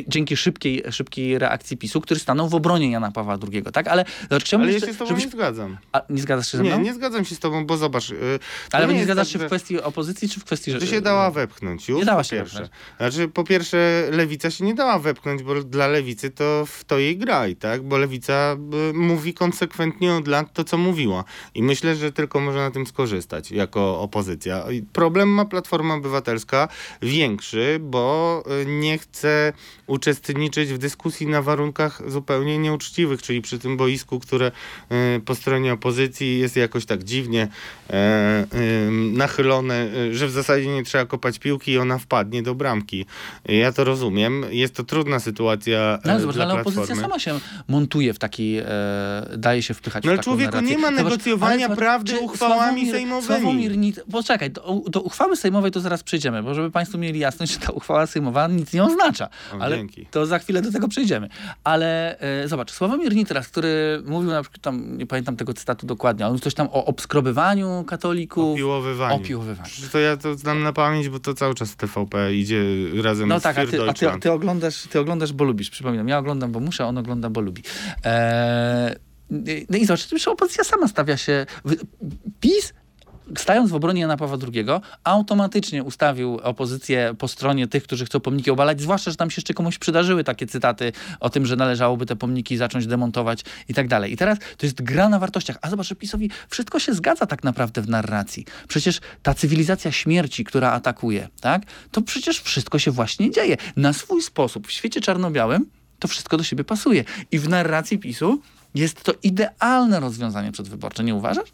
dzięki szybkiej, szybkiej reakcji PiSu, który stanął w obronie Jana Pawła II, tak? Ale chciałbym Ale ja się z tobą żebyś... nie zgadzam. A, nie zgadzasz się ze mną? Nie, nie zgadzam się z tobą, bo zobacz. yy, Ale nie, jest zgadzasz tak, się w kwestii opozycji, czy w kwestii... Że- się dała wepchnąć już. Nie dała się pierwsze. wepchnąć. Znaczy, po pierwsze, lewica się nie dała wepchnąć, bo dla lewicy to w to jej graj, tak? Bo lewica mówi konsekwentnie od lat to, co mówiła. I myślę, że tylko można na tym skorzystać jako opozycja. Problem ma Platforma Obywatelska większy, bo y, nie chce uczestniczyć w dyskusji na warunkach zupełnie nieuczciwych, czyli przy tym boisku, które y, po stronie opozycji jest jakoś tak dziwnie e, y, nachylone, y, że w zasadzie nie trzeba kopać piłki i ona wpadnie do bramki. Ja to rozumiem. Jest to trudna sytuacja e, No ale zobacz, dla ale opozycja sama się montuje w taki, e, daje się wpychać No ale w taką człowieku, narrację. nie ma negocjowania zobacz, prawdy uchwałami Sławomir- sejmowymi. Sławomir poczekaj, do, do uchwały sejmowej to zaraz przejdziemy, bo żeby państwo mieli jasność, że ta uchwała sejmowa nic nie oznacza. O, ale dzięki. to za chwilę do tego przejdziemy. Ale e, zobacz, Sławomir Nitras, który mówił na przykład tam, nie pamiętam tego cytatu dokładnie, on coś tam o obskrobywaniu katolików. Opiłowywaniu. Opiłowywaniu. To ja to znam na pamięć, bo to cały czas TVP idzie razem No z tak, a ty, a ty, oglądasz, ty oglądasz, bo lubisz. Przypominam, ja oglądam, bo muszę, on ogląda, bo lubi. Eee, no i zobacz, już opozycja sama stawia się... PiS stając w obronie Jana Pawła II, automatycznie ustawił opozycję po stronie tych, którzy chcą pomniki obalać, zwłaszcza, że tam się jeszcze komuś przydarzyły takie cytaty o tym, że należałoby te pomniki zacząć demontować i tak dalej. I teraz to jest gra na wartościach. A zobacz, PiSowi wszystko się zgadza tak naprawdę w narracji. Przecież ta cywilizacja śmierci, która atakuje, tak, to przecież wszystko się właśnie dzieje. Na swój sposób, w świecie czarno-białym, to wszystko do siebie pasuje. I w narracji PiSu jest to idealne rozwiązanie przedwyborcze, nie uważasz?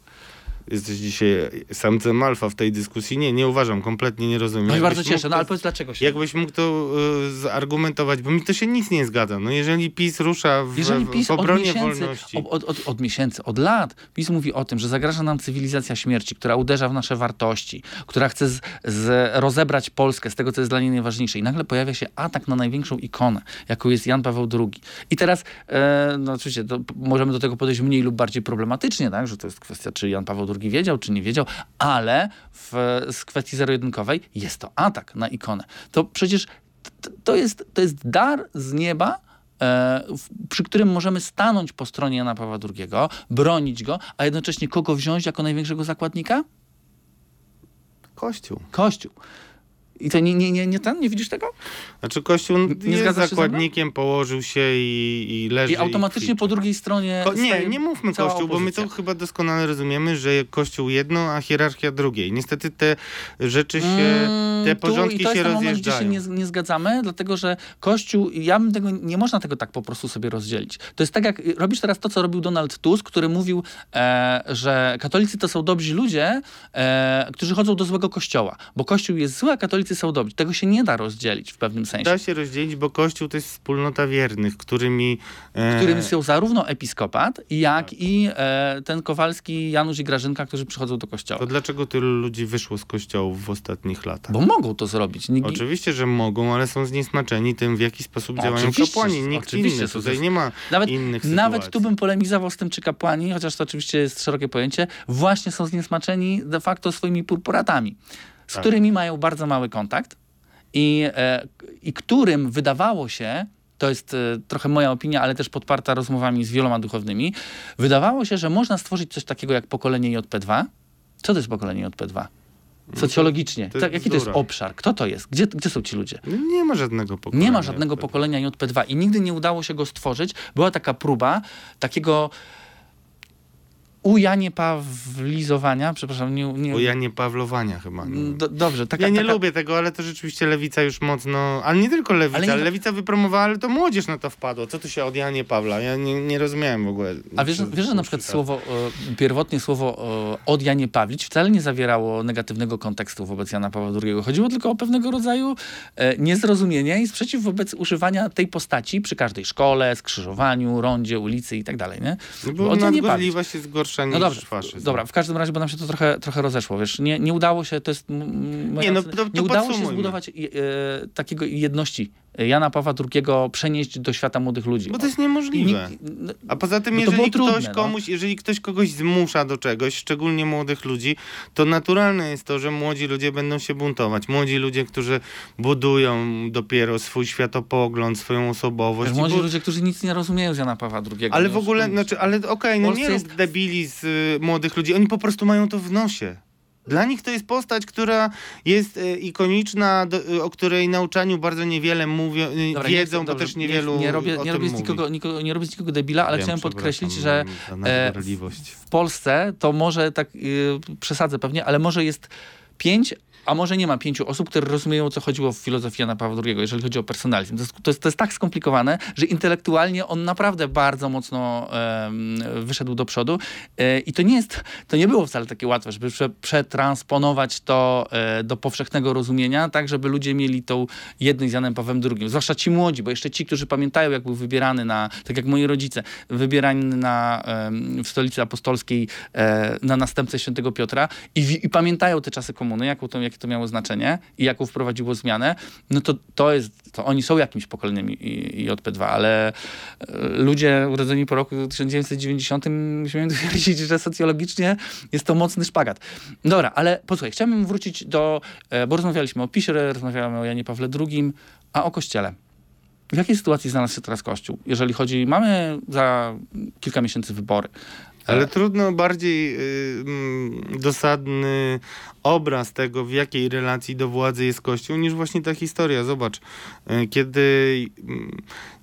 Jesteś dzisiaj samcem alfa w tej dyskusji. Nie, nie uważam, kompletnie nie rozumiem. No i bardzo cieszę, no ale powiedz dlaczego się... Jakbyś mógł to y, zargumentować, bo mi to się nic nie zgadza. No jeżeli PiS rusza w, Jeżeli PiS w od obronie miesięcy, wolności... od, od, od, od miesięcy, od lat PiS mówi o tym, że zagraża nam cywilizacja śmierci, która uderza w nasze wartości, która chce z, z rozebrać Polskę z tego, co jest dla niej najważniejsze. I nagle pojawia się atak na największą ikonę, jaką jest Jan Paweł II. I teraz, e, no oczywiście, możemy do tego podejść mniej lub bardziej problematycznie, tak? że to jest kwestia, czy Jan Paweł II wiedział, czy nie wiedział, ale w, z kwestii zero-jedynkowej jest to atak na ikonę. To przecież to jest, to jest dar z nieba, e, przy którym możemy stanąć po stronie Jana Pawła II, bronić go, a jednocześnie kogo wziąć jako największego zakładnika? Kościół. Kościół. I to nie, nie, nie, nie ten? Nie widzisz tego? Znaczy Kościół nie jest zakładnikiem, położył się i, i leży I automatycznie kwiczy. po drugiej stronie. Ko- nie, nie mówmy Kościół, bo my to opozycja. chyba doskonale rozumiemy, że Kościół jedno, a hierarchia drugie. I niestety te rzeczy się, Mm, te tu porządki i to się jest ten moment, gdzie się rozjeżdżają. nie, nie zgadzamy, dlatego że Kościół, ja bym tego, nie można tego tak po prostu sobie rozdzielić. To jest tak, jak robisz teraz to, co robił Donald Tusk, który mówił, e, że katolicy to są dobrzy ludzie, e, którzy chodzą do złego kościoła, bo Kościół jest zły, a katolicy są dobrzy. Tego się nie da rozdzielić w pewnym sensie. Da się rozdzielić, bo Kościół to jest wspólnota wiernych, którymi... E, którym są zarówno episkopat, jak i e, ten Kowalski, Janusz i Grażynka, którzy przychodzą do kościoła. To dlaczego tylu ludzi wyszło z kościołów w ostatnich latach? Bo mogą to zrobić. Nikt, Oczywiście, że mogą, ale są zniesmaczeni tym, w jaki sposób działają kapłani. Nikt oczywiście inny. Tutaj nie ma Nawet, innych nawet sytuacji. tu bym polemizował z tym, czy kapłani, chociaż to oczywiście jest szerokie pojęcie, właśnie są zniesmaczeni de facto swoimi purpuratami, z Tak. którymi mają bardzo mały kontakt i, e, i którym wydawało się, to jest e, trochę moja opinia, ale też podparta rozmowami z wieloma duchownymi, wydawało się, że można stworzyć coś takiego jak pokolenie JP2. Co to jest pokolenie JP2? Socjologicznie. To tak, jaki to jest obszar? Kto to jest? Gdzie, gdzie są ci ludzie? Nie ma żadnego pokolenia. Nie ma żadnego JP2. pokolenia JP2 i nigdy nie udało się go stworzyć. Była taka próba takiego ujanie pawlizowania, przepraszam, nie... nie Bo ja nie Pawlowania chyba. Nie. do, dobrze, taka, ja nie taka, lubię tego, ale to rzeczywiście lewica już mocno. Ale nie tylko lewica, Ale ale, nie- lewica wypromowała, ale to młodzież na to wpadło. Co tu się od Janie Pawla? Ja nie, nie rozumiałem w ogóle. A wiesz, wiesz, że na przykład dłuższy słowo, e, pierwotnie słowo e, od Janie Pawlić wcale nie zawierało negatywnego kontekstu wobec Jana Pawła II. Chodziło tylko o pewnego rodzaju e, niezrozumienie i sprzeciw wobec używania tej postaci przy każdej szkole, skrzyżowaniu, rondzie, ulicy i tak dalej, nie? No Bo bo nadgorliwość jest gorsza niż No dobrze, faszyzm. dobra, w każdym razie, bo nam się to trochę, trochę rozeszło, wiesz, nie, nie udało się, to jest... Nie, no, to- to nie udało się zbudować e, takiego jedności Jana Pawła II przenieść do świata młodych ludzi. Bo to jest niemożliwe. no, A poza tym, jeżeli było ktoś trudne, no. komuś, jeżeli ktoś kogoś zmusza do czegoś, szczególnie młodych ludzi, to naturalne jest to, że młodzi ludzie będą się buntować. Młodzi ludzie, którzy budują dopiero swój światopogląd, swoją osobowość. Młodzi ludzie, którzy nic nie rozumieją z Jana Pawła II. Ale no, w ogóle, znaczy, ale okej, no Polsce nie jest- debili z y, młodych ludzi, oni po prostu mają to w nosie. Dla nich to jest postać, która jest e, ikoniczna, do, e, o której nauczaniu bardzo niewiele mówią, e, Dobra, nie wiedzą, chcę- bo dobrze, też niewielu nie, nie robię, nie robię, z nikogo, nikogo, nie robię z nikogo debila, ale Wiem, chciałem podkreślić, że e, w Polsce to może tak y, przesadzę pewnie, ale może jest pięć, a może nie ma pięciu osób, które rozumieją, o co chodziło w filozofii Jana Pawła II, jeżeli chodzi o personalizm. To jest, to jest, to jest tak skomplikowane, że intelektualnie on naprawdę bardzo mocno wyszedł do przodu e, i to nie jest, to nie było wcale takie łatwe, żeby prze, przetransponować to e, do powszechnego rozumienia, tak żeby ludzie mieli tą jedność z Janem Pawłem II. Zwłaszcza ci młodzi, bo jeszcze ci, którzy pamiętają, jak był wybierany na, tak jak moi rodzice, wybierany na, em, w stolicy apostolskiej e, na następcę świętego Piotra i, i pamiętają te czasy komuny, jaką to, jakie to miało znaczenie i jaką wprowadziło zmianę, no to to jest, to oni są jakimś pokoleniem i, i JP2, ale e, ludzie urodzeni po roku 1990 śmiem twierdzić, że socjologicznie jest to mocny szpagat. Dobra, ale posłuchaj, chciałbym wrócić do, e, bo rozmawialiśmy o PiSie, rozmawiamy o Janie Pawle II, a o Kościele. W jakiej sytuacji znalazł się teraz Kościół? Jeżeli chodzi, mamy za kilka miesięcy wybory. Ale trudno bardziej y, mm, dosadny obraz tego, w jakiej relacji do władzy jest Kościół, niż właśnie ta historia. Zobacz, y, kiedy mm,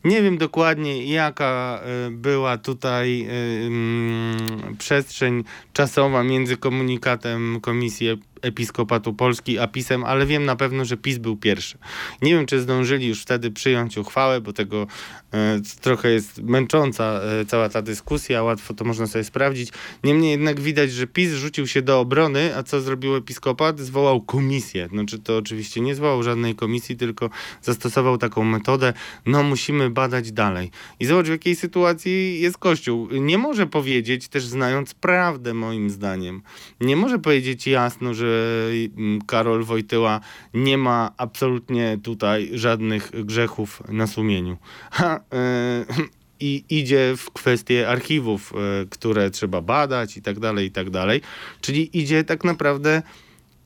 nie wiem dokładnie, jaka y, była tutaj mm, przestrzeń czasowa między komunikatem Komisji Ep- Episkopatu Polski a PiSem, ale wiem na pewno, że PiS był pierwszy. Nie wiem, czy zdążyli już wtedy przyjąć uchwałę, bo tego e, trochę jest męcząca e, cała ta dyskusja, łatwo to można sobie sprawdzić. Niemniej jednak widać, że PiS rzucił się do obrony, a co zrobił episkopat? Zwołał komisję. Znaczy to oczywiście nie zwołał żadnej komisji, tylko zastosował taką metodę, no musimy badać dalej. I zobacz, w jakiej sytuacji jest Kościół. Nie może powiedzieć, też znając prawdę moim zdaniem, nie może powiedzieć jasno, że mm, Karol Wojtyła nie ma absolutnie tutaj żadnych grzechów na sumieniu. Ha, e, I idzie w kwestie archiwów, e, które trzeba badać i tak dalej, i tak dalej. Czyli idzie tak naprawdę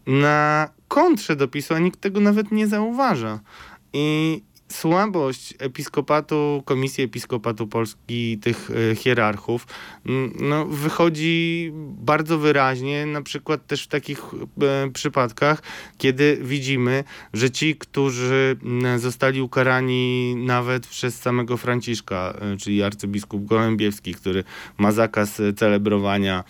na kontrze do PiSu, a nikt tego nawet nie zauważa. I słabość episkopatu, Komisji Episkopatu Polski, tych e, hierarchów, mm, no, wychodzi bardzo wyraźnie, na przykład też w takich e, przypadkach, kiedy widzimy, że ci, którzy zostali ukarani nawet przez samego Franciszka, e, czyli arcybiskup Gołębiewski, który ma zakaz celebrowania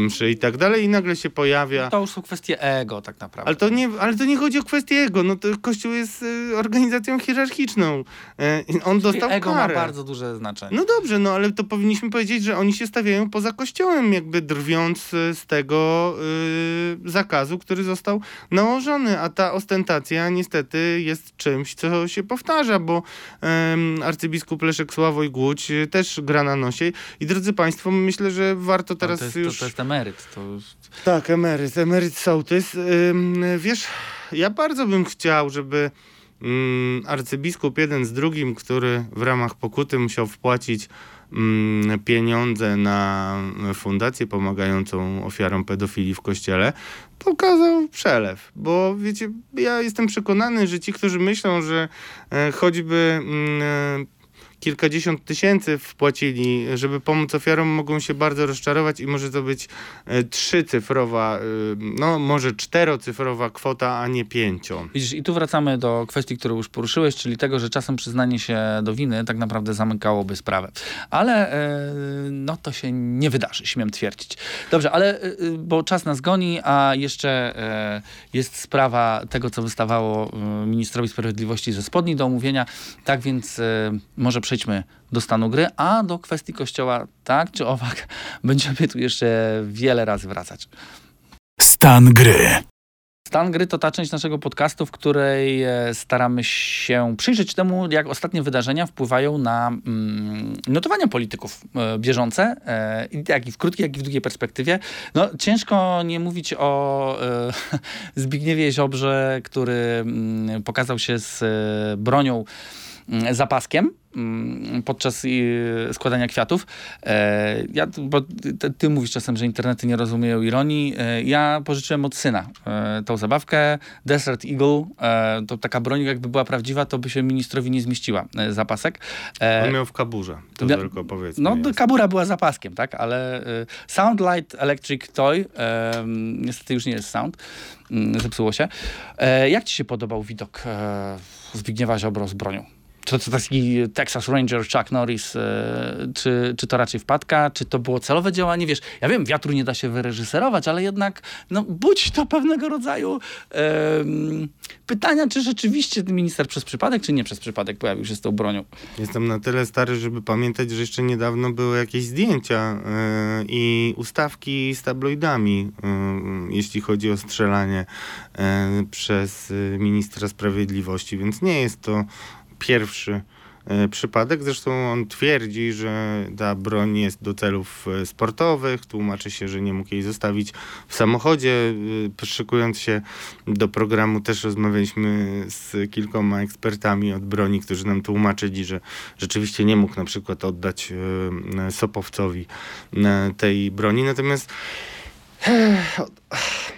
mszy i tak dalej, i nagle się pojawia. To już są kwestie ego tak naprawdę. Ale to, nie, ale to nie chodzi o kwestię jego. No to Kościół jest y, organizacją hierarchiczną. E, on dostał ego karę. ma bardzo duże znaczenie. No dobrze, no ale to powinniśmy powiedzieć, że oni się stawiają poza kościołem, jakby drwiąc z tego y, zakazu, który został nałożony, a ta ostentacja niestety jest czymś, co się powtarza, bo em, arcybiskup Leszek Sławoj Głódź też gra na nosie i drodzy państwo, myślę, że warto Ale teraz to jest, już... to, to jest emeryt. To już... Tak, emeryt, emeryt sołtys. Ym, wiesz, ja bardzo bym chciał, żeby ym, arcybiskup jeden z drugim, który w ramach pokuty musiał wpłacić ym, pieniądze na fundację pomagającą ofiarom pedofilii w kościele, pokazał przelew. Bo wiecie, ja jestem przekonany, że ci, którzy myślą, że e, choćby mm, kilkadziesiąt tysięcy wpłacili, żeby pomóc ofiarom, mogą się bardzo rozczarować i może to być e, trzycyfrowa, e, no może czterocyfrowa kwota, a nie pięcio. Widzisz, i tu wracamy do kwestii, którą już poruszyłeś, czyli tego, że czasem przyznanie się do winy tak naprawdę zamykałoby sprawę. Ale e, no to się nie wydarzy, śmiem twierdzić. Dobrze, ale bo czas nas goni, a jeszcze jest sprawa tego, co wystawało ministrowi sprawiedliwości ze spodni do omówienia. Tak więc może przejdźmy do stanu gry, a do kwestii kościoła tak czy owak będziemy tu jeszcze wiele razy wracać. Stan gry. Stan gry to ta część naszego podcastu, w której e, staramy się przyjrzeć temu, jak ostatnie wydarzenia wpływają na mm, notowania polityków e, bieżące, e, jak i w krótkiej, jak i w długiej perspektywie. No, ciężko nie mówić o Zbigniewie Ziobrze, który mm, pokazał się z bronią mm, zapaskiem podczas y, składania kwiatów. E, ja, bo ty, ty mówisz czasem, że internety nie rozumieją ironii. E, ja pożyczyłem od syna e, tą zabawkę. Desert Eagle, to taka broń jakby była prawdziwa, to by się ministrowi nie zmieściła zapasek. On miał w kaburze, to Ja- tylko powiedzmy. no, jest. kabura była zapaskiem, tak? Ale y, Sound Light Electric Toy, niestety już nie jest Sound, mm, zepsuło się. Jak ci się podobał widok Zbigniewa Ziobro z bronią? Czy to taki Texas Ranger, Chuck Norris, e, czy, czy to raczej wpadka, czy to było celowe działanie? Wiesz, ja wiem, wiatru nie da się wyreżyserować, ale jednak no, budzi to pewnego rodzaju pytania, czy rzeczywiście minister przez przypadek, czy nie przez przypadek pojawił się z tą bronią. Jestem na tyle stary, żeby pamiętać, że jeszcze niedawno były jakieś zdjęcia y, i ustawki z tabloidami, y, jeśli chodzi o strzelanie przez ministra sprawiedliwości, więc nie jest to pierwszy y, przypadek. Zresztą on twierdzi, że ta broń jest do celów y, sportowych. Tłumaczy się, że nie mógł jej zostawić w samochodzie. Y, Szykując się do programu też rozmawialiśmy z kilkoma ekspertami od broni, którzy nam tłumaczyli, że rzeczywiście nie mógł na przykład oddać Sopowcowi tej broni. Natomiast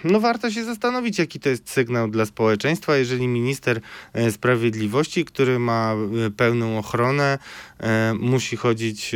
no warto się zastanowić, jaki to jest sygnał dla społeczeństwa, jeżeli minister e, sprawiedliwości, który ma e, pełną ochronę, e, musi chodzić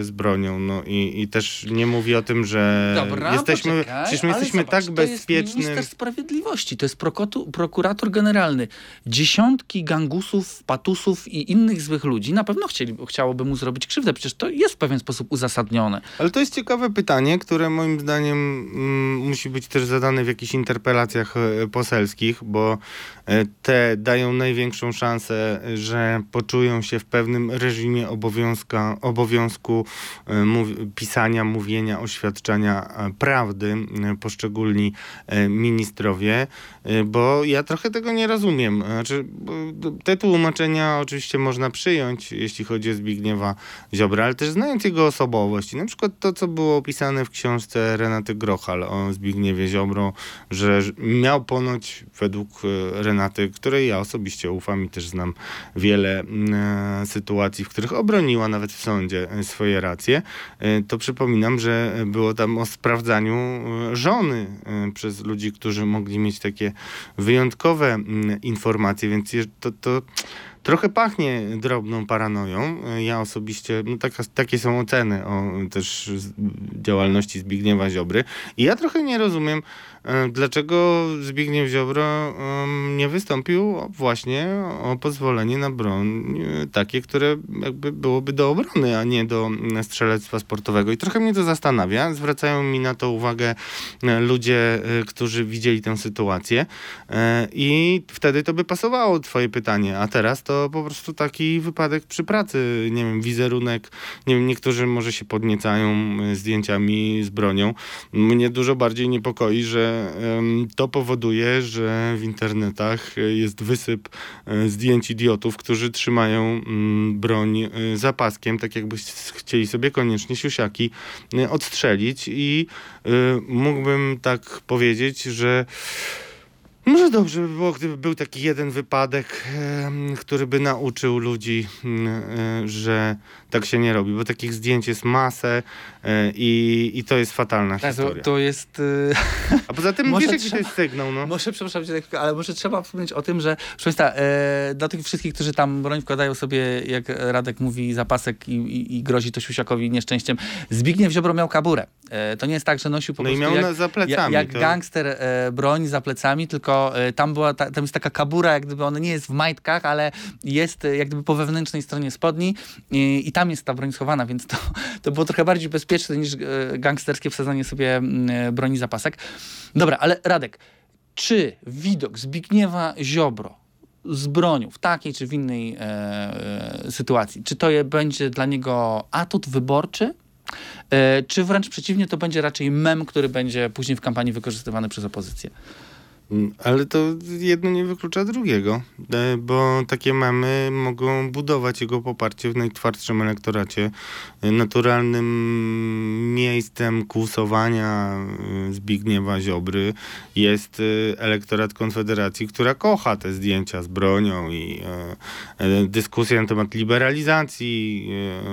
z bronią. No i, i też nie mówi o tym, że Dobra, jesteśmy, poczekaj, przecież my jesteśmy zobacz, tak To jest minister sprawiedliwości, to jest prokotu, prokurator generalny. Dziesiątki gangusów, patusów i innych złych ludzi na pewno chcieli, chciałoby mu zrobić krzywdę. Przecież to jest w pewien sposób uzasadnione. Ale to jest ciekawe pytanie, które moim zdaniem mm, musi być też zadane w jakichś interpelacjach e, poselskich, bo e, te dają największą szansę, że poczują się w pewnym reżimie obowiązka, obowiązku e, mów, pisania, mówienia, oświadczania e, prawdy e, poszczególni e, ministrowie, e, bo ja trochę tego nie rozumiem. Znaczy, te tłumaczenia oczywiście można przyjąć, jeśli chodzi o Zbigniewa Ziobra, ale też znając jego osobowość. Na przykład to, co było opisane w książce Renaty Grochal o Zbigniewie Ziobro, że miał ponoć według e, Renaty, której ja osobiście ufam i też znam wiele e, sytuacji, w których obroniła nawet w sądzie e, swoje racje, to przypominam, że było tam o sprawdzaniu żony przez ludzi, którzy mogli mieć takie wyjątkowe informacje, więc to, to trochę pachnie drobną paranoją. Ja osobiście, no taka, takie są oceny o też działalności Zbigniewa Ziobry. I ja trochę nie rozumiem, dlaczego Zbigniew Ziobro nie wystąpił właśnie o pozwolenie na broń e, takie, które jakby byłoby do obrony, a nie do mm, strzelectwa sportowego. I trochę mnie to zastanawia. Zwracają mi na to uwagę e, ludzie, e, którzy widzieli tę sytuację. E, I wtedy to by pasowało twoje pytanie, a teraz to po prostu taki wypadek przy pracy, nie wiem, wizerunek, nie wiem, niektórzy może się podniecają e, zdjęciami z bronią. Mnie dużo bardziej niepokoi, że to powoduje, że w internetach jest wysyp e, zdjęć idiotów, którzy trzymają mm, broń e, za paskiem, tak jakby chcieli sobie koniecznie siusiaki e, odstrzelić i mógłbym tak powiedzieć, że Może dobrze by było, gdyby był taki jeden wypadek, który by nauczył ludzi, mm, że tak się nie robi, bo takich zdjęć jest masę e, i, i to jest fatalna Tak, to, historia. to jest... y, A poza tym Może wiesz, jaki to trzeba- jest sygnał, no? Może, przepraszam cię, ale może trzeba wspomnieć o tym, że proszę Państwa, e, dla tych wszystkich, którzy tam broń wkładają sobie, jak Radek mówi, zapasek i, i, i grozi to Siusiakowi nieszczęściem, Zbigniew Ziobro miał kaburę. E, to nie jest tak, że nosił po No i prostu miał jak, za plecami. jak to... gangster e, broń za plecami, tylko e, tam była, ta, tam jest taka kabura, jak gdyby ona nie jest w majtkach, ale jest e, jak gdyby po wewnętrznej stronie spodni i, i tam jest ta broń schowana, więc to, to było trochę bardziej bezpieczne niż e, gangsterskie wsadzanie sobie mm, e, broni za pasek. Dobra, ale Radek, czy widok Zbigniewa Ziobro z bronią w takiej czy w innej e, e, sytuacji, czy to je, będzie dla niego atut wyborczy, czy wręcz przeciwnie, to będzie raczej mem, który będzie później w kampanii wykorzystywany przez opozycję? Ale to jedno nie wyklucza drugiego, e, bo takie memy mogą budować jego poparcie w najtwardszym elektoracie. E, Naturalnym miejscem kłusowania e, Zbigniewa Ziobry jest elektorat Konfederacji, która kocha te zdjęcia z bronią i dyskusje na temat liberalizacji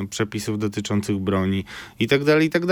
przepisów dotyczących broni i tak dalej, i tak.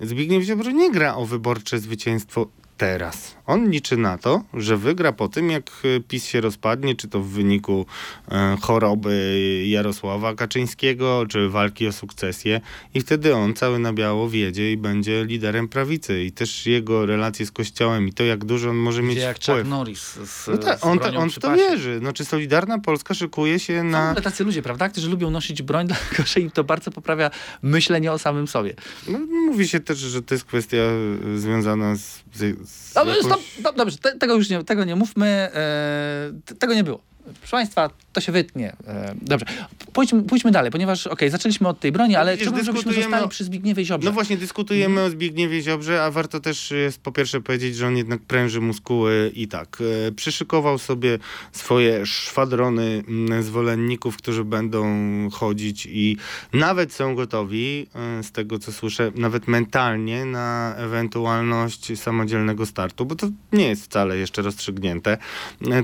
Zbigniew Ziobro nie gra o wyborcze zwycięstwo teraz. On liczy na to, że wygra po tym, jak e, PiS się rozpadnie, czy to w wyniku e, choroby Jarosława Kaczyńskiego, czy walki o sukcesję i wtedy on cały na biało wiedzie i będzie liderem prawicy i też jego relacje z Kościołem i to, jak dużo on może mieć Gdzie jak wpływ. Chuck Norris z, No tak, z on, bronią on w to wierzy. Znaczy Solidarna Polska szykuje się na... ogóle tacy ludzie, prawda, którzy lubią nosić broń, dlatego że im to bardzo poprawia myślenie o samym sobie. No, mówi się też, że to jest kwestia e, związana z... z, z Dobrze, jakąś- stop, stop, dobrze, te, tego już nie, tego nie mówmy, e, tego nie było. Proszę Państwa, to się wytnie. E, dobrze, pójdźmy, pójdźmy dalej, ponieważ okej, zaczęliśmy od tej broni, ale chciałbym, żebyśmy zostali przy Zbigniewie Ziobrze. No właśnie, dyskutujemy o Zbigniewie Ziobrze, a warto też jest po pierwsze powiedzieć, że on jednak pręży muskuły i tak. E, przyszykował sobie swoje szwadrony mm, zwolenników, którzy będą chodzić i nawet są gotowi, e, z tego co słyszę, nawet mentalnie na ewentualność samodzielnego startu, bo to nie jest wcale jeszcze rozstrzygnięte.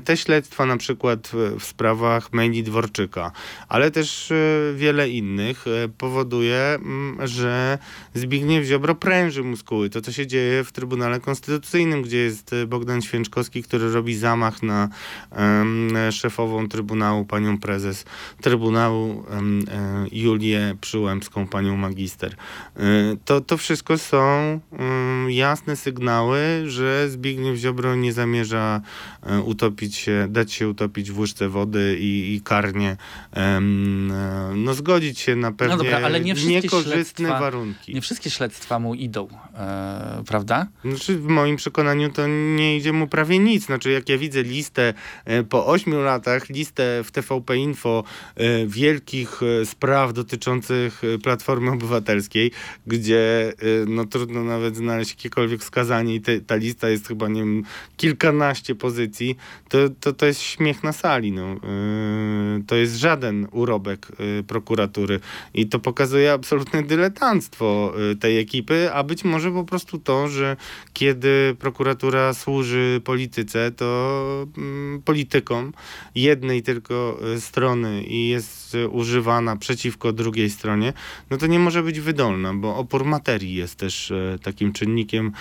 Te śledztwa na przykład w- sprawach Mejli Dworczyka, ale też e, wiele innych e, powoduje, mm, że Zbigniew Ziobro pręży muskuły. To, co się dzieje w Trybunale Konstytucyjnym, gdzie jest e, Bogdan Święczkowski, który robi zamach na szefową Trybunału, panią prezes Trybunału Julię Przyłębską, panią magister. To, to wszystko są em, jasne sygnały, że Zbigniew Ziobro nie zamierza utopić się, dać się utopić w łyżce wody i, i karnie e, no, zgodzić się na pewnie dobra, ale nie niekorzystne warunki. Nie wszystkie śledztwa mu idą, e, prawda? Znaczy, w moim przekonaniu to nie idzie mu prawie nic. Znaczy, jak ja widzę listę e, po ośmiu latach, listę w TVP Info e, wielkich e, spraw dotyczących e, Platformy Obywatelskiej, gdzie no, trudno nawet znaleźć jakiekolwiek wskazanie i te, ta lista jest chyba, nie wiem, kilkanaście pozycji, to, to, to jest śmiech na sali. No. E, To jest żaden urobek e, prokuratury i to pokazuje absolutne dyletanctwo e, tej ekipy, a być może po prostu to, że kiedy prokuratura służy polityce, to mm, politykom jednej tylko strony i jest używana przeciwko drugiej stronie, no to nie może być wydolna, bo opór materii jest też takim czynnikiem,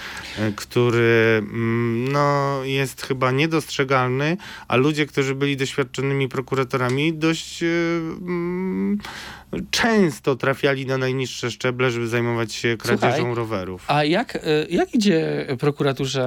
który mm, no, jest chyba niedostrzegalny, a ludzie, którzy byli doświadczonymi prokuratorami, dość e, mm, często trafiali na najniższe szczeble, żeby zajmować się kradzieżą Słuchaj, rowerów. A jak, e, jak idzie prokuraturze,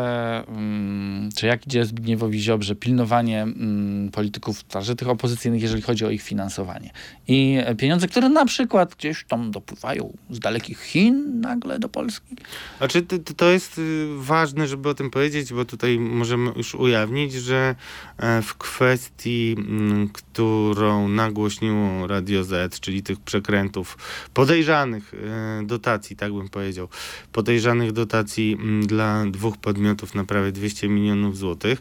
mm, czy jak idzie Zbigniewowi Ziobrze pilnowanie mm, polityków, także tych opozycyjnych, jeżeli chodzi o ich finansowanie? I pieniądze, które na przykład gdzieś tam dopływają z dalekich Chin nagle do Polski? Znaczy, to, jest y, ważne, żeby o tym powiedzieć, bo tutaj możemy już ujawnić, że e, w kwestii, mm, którą nagłośniło Radio Z, czyli tych przekrętów, podejrzanych e, dotacji, tak bym powiedział, podejrzanych dotacji m, dla dwóch podmiotów na prawie 200 milionów złotych.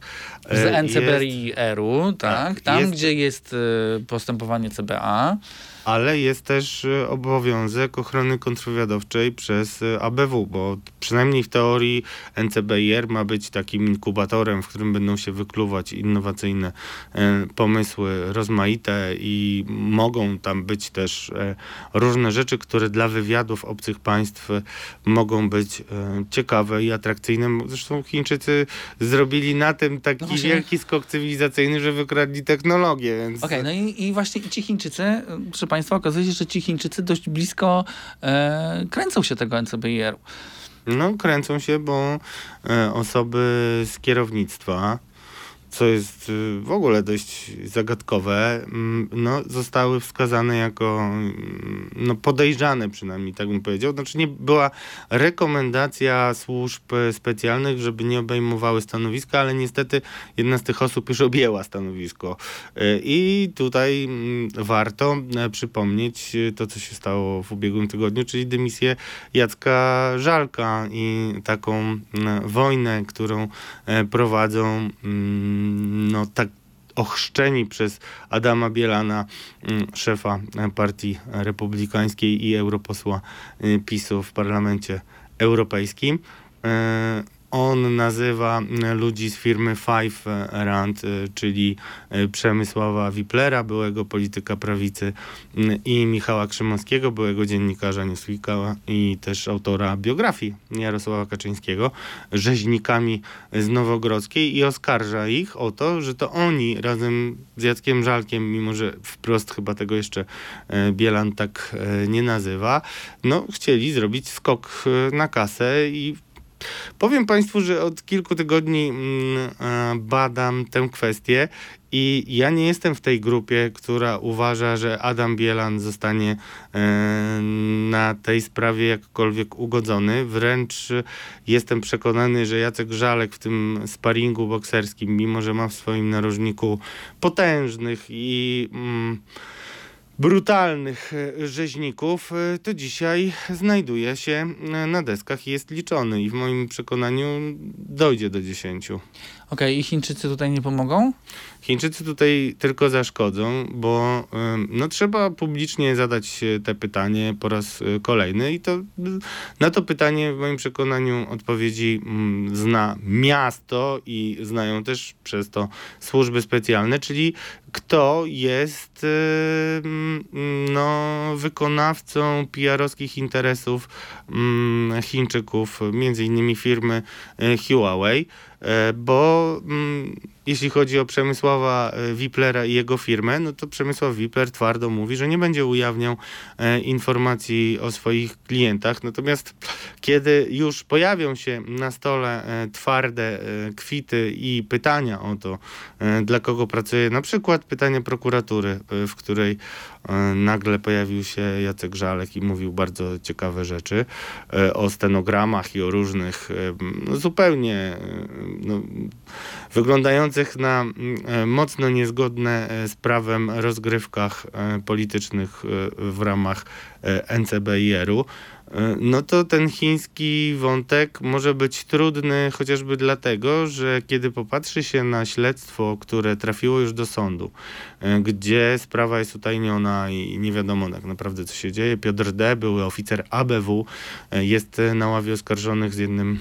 Z E, NCBR-u, tak? tak, Tam, jest- gdzie jest e, postępowanie CBA. Ale jest też e, obowiązek ochrony kontrwywiadowczej przez e, ABW, bo przynajmniej w teorii NCBIR ma być takim inkubatorem, w którym będą się wykluwać innowacyjne e, pomysły rozmaite i mogą tam być też różne rzeczy, które dla wywiadów obcych państw mogą być ciekawe i atrakcyjne. Zresztą Chińczycy zrobili na tym taki No właśnie. wielki skok cywilizacyjny, że wykradli technologię, więc... Okej, no i, i właśnie ci Chińczycy, Państwa, okazuje się, że ci Chińczycy dość blisko e, kręcą się tego NCBR-u. No, kręcą się, bo e, osoby z kierownictwa, co jest y, w ogóle dość zagadkowe, mm, no, zostały wskazane jako mm, no, podejrzane przynajmniej, tak bym powiedział. Znaczy nie była rekomendacja służb specjalnych, żeby nie obejmowały stanowiska, ale niestety jedna z tych osób już objęła stanowisko. E, I tutaj mm, warto e, przypomnieć e, to, co się stało w ubiegłym tygodniu, czyli dymisję Jacka Żalka i taką wojnę, którą e, prowadzą no tak ochrzczeni przez Adama Bielana, mm, szefa e, partii republikańskiej i europosła e, PiSu w parlamencie europejskim. On nazywa e, ludzi z firmy Five Rand, e, czyli e, Przemysława Wiplera, byłego polityka prawicy m, i Michała Krzymowskiego, byłego dziennikarza Newsweeka i też autora biografii Jarosława Kaczyńskiego, rzeźnikami z Nowogrodzkiej i oskarża ich o to, że to oni razem z Jackiem Żalkiem, mimo że wprost chyba tego jeszcze e, Bielan tak nie nazywa, no chcieli zrobić skok na kasę i Powiem Państwu, że od kilku tygodni mm, e, badam tę kwestię i ja nie jestem w tej grupie, która uważa, że Adam Bielan zostanie e, na tej sprawie jakkolwiek ugodzony. Wręcz jestem przekonany, że Jacek Żalek w tym sparingu bokserskim, mimo że ma w swoim narożniku potężnych i... Mm, brutalnych e, rzeźników, e, to dzisiaj znajduje się e, na deskach i jest liczony i w moim przekonaniu dojdzie do 10. Okej, i Chińczycy tutaj nie pomogą? Chińczycy tutaj tylko zaszkodzą, bo no, trzeba publicznie zadać e, te pytanie po raz e, kolejny i to na to pytanie w moim przekonaniu odpowiedzi mm, zna miasto i znają też przez to służby specjalne, czyli kto jest y, mm, no, wykonawcą PR-owskich interesów mm, Chińczyków, między innymi firmy e, Huawei. E, bo jeśli chodzi o Przemysława e, Wiplera i jego firmę, no to Przemysław Wipler twardo mówi, że nie będzie ujawniał e, informacji o swoich klientach. Natomiast kiedy już pojawią się na stole e, twarde kwity i pytania o to, dla kogo pracuje, na przykład pytanie prokuratury, w której nagle pojawił się Jacek Żalek i mówił bardzo ciekawe rzeczy o stenogramach i o różnych no, zupełnie no, wyglądających na mm, e, mocno niezgodne e, z prawem rozgrywkach e, politycznych w ramach NCBIR-u, no to ten chiński wątek może być trudny chociażby dlatego, że kiedy popatrzy się na śledztwo, które trafiło już do sądu, gdzie sprawa jest utajniona i nie wiadomo tak naprawdę co się dzieje. Piotr D., były oficer ABW, jest na ławie oskarżonych z jednym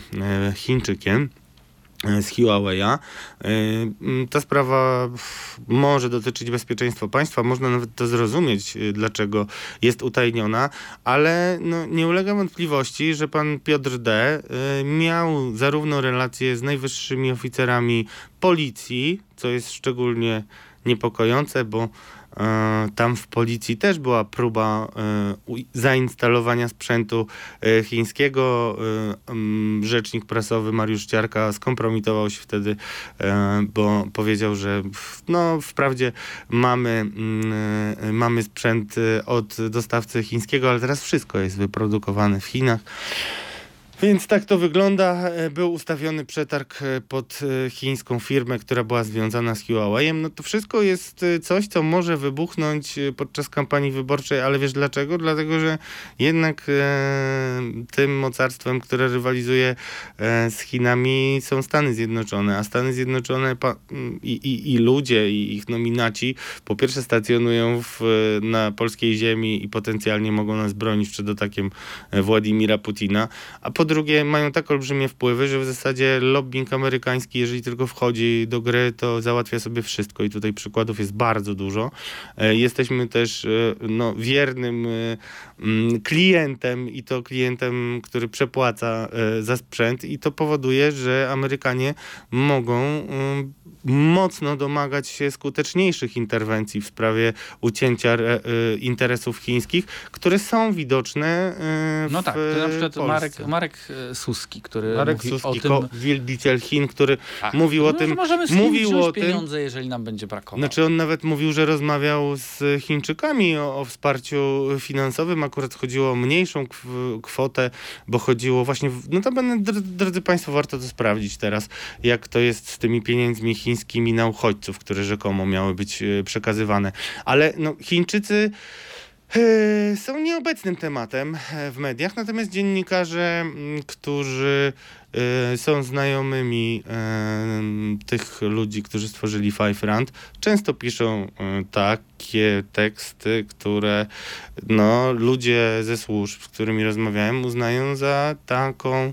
Chińczykiem z Huawei'a. E, Ta sprawa może dotyczyć bezpieczeństwa państwa, można nawet to zrozumieć, e, dlaczego jest utajniona, ale no, nie ulega wątpliwości, że pan Piotr D. e, miał zarówno relacje z najwyższymi oficerami policji, co jest szczególnie niepokojące, bo e, tam w policji też była próba e, zainstalowania sprzętu e, chińskiego. E, Rzecznik prasowy Mariusz Ciarka skompromitował się wtedy, e, bo powiedział, że no, wprawdzie mamy, mm, e, mamy sprzęt e, od dostawcy chińskiego, ale teraz wszystko jest wyprodukowane w Chinach. Więc tak to wygląda. E, Był ustawiony przetarg e, pod e, chińską firmę, która była związana z Huawei. No to wszystko jest coś, co może wybuchnąć podczas kampanii wyborczej, ale wiesz dlaczego? Dlatego, że jednak e, tym mocarstwem, które rywalizuje e, z Chinami są Stany Zjednoczone, a Stany Zjednoczone i, i, i ludzie, i ich nominaci po pierwsze stacjonują w, na polskiej ziemi i potencjalnie mogą nas bronić przed atakiem Władimira Putina, a po drugie mają tak olbrzymie wpływy, że w zasadzie lobbying amerykański, jeżeli tylko wchodzi do gry, to załatwia sobie wszystko i tutaj przykładów jest bardzo dużo. E, Jesteśmy też e, no, wiernym e, mm, klientem i to klientem, który przepłaca za sprzęt i to powoduje, że Amerykanie mogą mm, mocno domagać się skuteczniejszych interwencji w sprawie ucięcia re, interesów chińskich, które są widoczne No w tak, to na przykład Polsce. Marek, Marek Suski, który Marek mówi Suski, o tym... wielbiciel Chin, który Tak. mówił o No, tym, że możemy z mówił o tym, pieniądze, jeżeli nam będzie brakowało. znaczy on nawet mówił, że rozmawiał z Chińczykami o, o wsparciu finansowym. Akurat chodziło o mniejszą kw- kwotę, bo chodziło właśnie, w, no to będę, dr- drodzy Państwo, warto to sprawdzić teraz, jak to jest z tymi pieniędzmi chińskimi na uchodźców, które rzekomo miały być e, przekazywane. Ale no, Chińczycy e, są nieobecnym tematem e, w mediach, natomiast dziennikarze, którzy e, są znajomymi e, tych ludzi, którzy stworzyli Five Rand, często piszą e, takie teksty, które no, ludzie ze służb, z którymi rozmawiałem, uznają za taką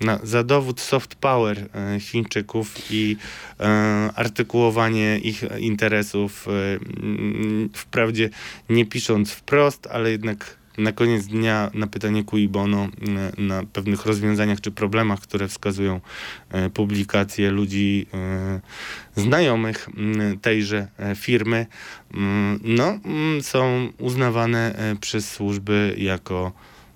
na, za dowód soft power e, Chińczyków i e, artykułowanie ich interesów, e, mm, wprawdzie nie pisząc wprost, ale jednak na koniec dnia na pytanie cui bono, e, na pewnych rozwiązaniach czy problemach, które wskazują publikacje ludzi znajomych m, tejże firmy, mm, no, mm, są uznawane przez służby jako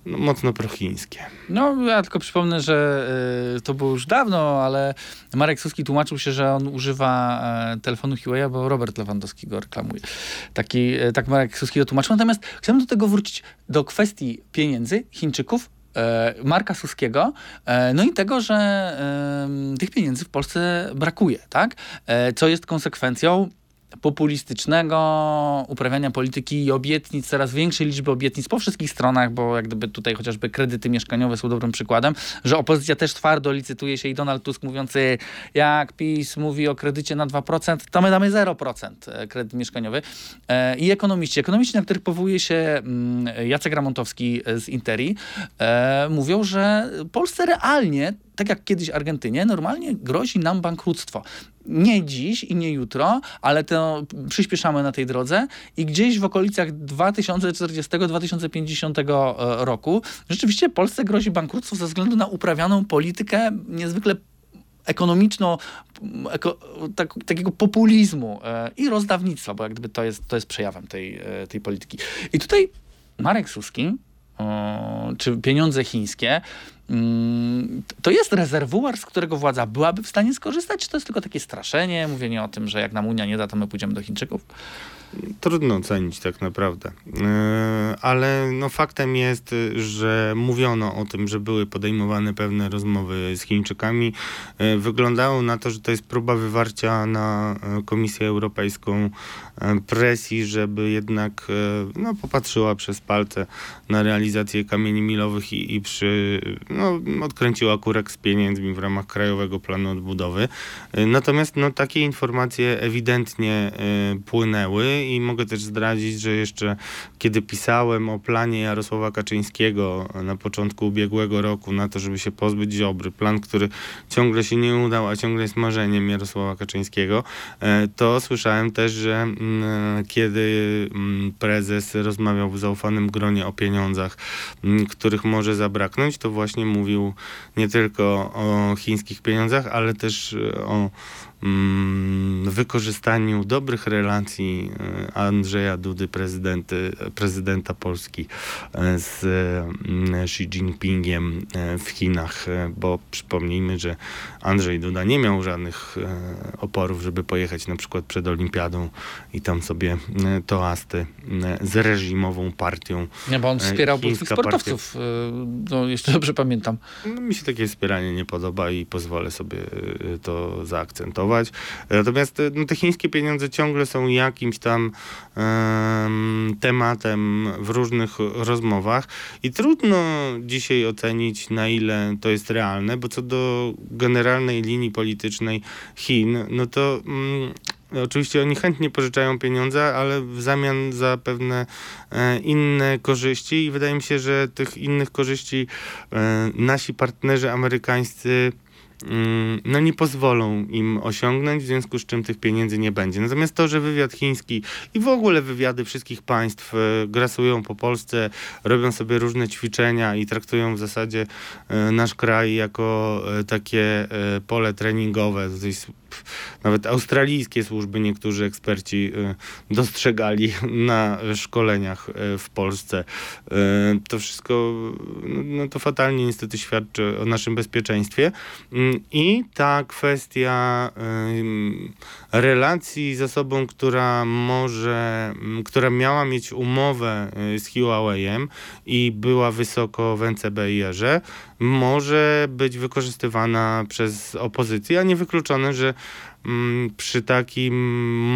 no, mocno prochińskie. No, ja tylko przypomnę, że y, to było już dawno, ale Marek Suski tłumaczył się, że on używa e, telefonu Huawei, bo Robert Lewandowski go reklamuje. Taki, e, tak Marek Suski to tłumaczył. Natomiast chciałbym do tego wrócić do kwestii pieniędzy Chińczyków, e, Marka Suskiego, no i tego, że tych pieniędzy w Polsce brakuje, tak? Co jest konsekwencją populistycznego uprawiania polityki i obietnic, coraz większej liczby obietnic po wszystkich stronach, bo jak gdyby tutaj chociażby kredyty mieszkaniowe są dobrym przykładem, że opozycja też twardo licytuje się i Donald Tusk mówiący, jak PiS mówi o kredycie na 2%, to my damy 0% e, kredyt mieszkaniowy. E, I ekonomiści, ekonomiści, na których powołuje się mm, Jacek Ramontowski z Interi, e, mówią, że Polsce realnie, tak jak kiedyś Argentynie, normalnie grozi nam bankructwo nie dziś i nie jutro, ale to przyspieszamy na tej drodze i gdzieś w okolicach 2040-2050 e, roku rzeczywiście Polsce grozi bankructwo ze względu na uprawianą politykę niezwykle ekonomiczno, eko, tak, takiego populizmu e, i rozdawnictwa, bo jak gdyby to jest, to jest przejawem tej, e, tej polityki. I tutaj Marek Suski, czy pieniądze chińskie, mm, to jest rezerwuar, z którego władza byłaby w stanie skorzystać, czy to jest tylko takie straszenie, mówienie o tym, że jak nam Unia nie da, to my pójdziemy do Chińczyków? Trudno ocenić tak naprawdę. Yy, Ale no faktem jest, że mówiono o tym, że były podejmowane pewne rozmowy z Chińczykami. Yy, Wyglądało na to, że to jest próba wywarcia na y, Komisję Europejską presji, żeby jednak no, popatrzyła przez palce na realizację kamieni milowych i, i przy, no, odkręciła kurek z pieniędzmi w ramach Krajowego Planu Odbudowy. Natomiast no, takie informacje ewidentnie y, i mogę też zdradzić, że jeszcze kiedy pisałem o planie Jarosława Kaczyńskiego na początku ubiegłego roku na to, żeby się pozbyć Ziobry, plan, który ciągle się nie udał, a ciągle jest marzeniem Jarosława Kaczyńskiego, e, to słyszałem też, że mm, kiedy mm, prezes rozmawiał w zaufanym gronie o pieniądzach, mm, których może zabraknąć, to właśnie mówił nie tylko o chińskich pieniądzach, ale też e, o wykorzystaniu dobrych relacji e, Andrzeja Dudy, prezydenta Polski e, z mm, Xi Jinpingiem e, w Chinach, bo przypomnijmy, że Andrzej Duda nie miał żadnych oporów, żeby pojechać na przykład przed Olimpiadą i tam sobie toasty z reżimową partią. Nie, bo on wspierał polskich sportowców. No, jeszcze dobrze pamiętam. No, mi się takie wspieranie nie podoba i pozwolę sobie to zaakcentować. Natomiast y, no, te chińskie pieniądze ciągle są jakimś tam em, tematem w różnych rozmowach i trudno dzisiaj ocenić, na ile to jest realne, bo co do generalnej linii politycznej Chin, no to mm, Oczywiście oni chętnie pożyczają pieniądze, ale w zamian za pewne e, inne korzyści i wydaje mi się, że tych innych korzyści e, nasi partnerzy amerykańscy no nie pozwolą im osiągnąć, w związku z czym tych pieniędzy nie będzie. Natomiast to, że wywiad chiński i w ogóle wywiady wszystkich państw e, grasują po Polsce, robią sobie różne ćwiczenia i traktują w zasadzie e, nasz kraj jako e, takie pole treningowe. Nawet australijskie służby niektórzy eksperci e, dostrzegali na szkoleniach e, w Polsce. E, To wszystko no, no to fatalnie niestety świadczy o naszym bezpieczeństwie. Mm, I ta kwestia relacji z osobą, która może, która miała mieć umowę y, z Huawei'em i była wysoko w NCBIR-ze, może być wykorzystywana przez opozycję, a niewykluczone, że mm, przy takim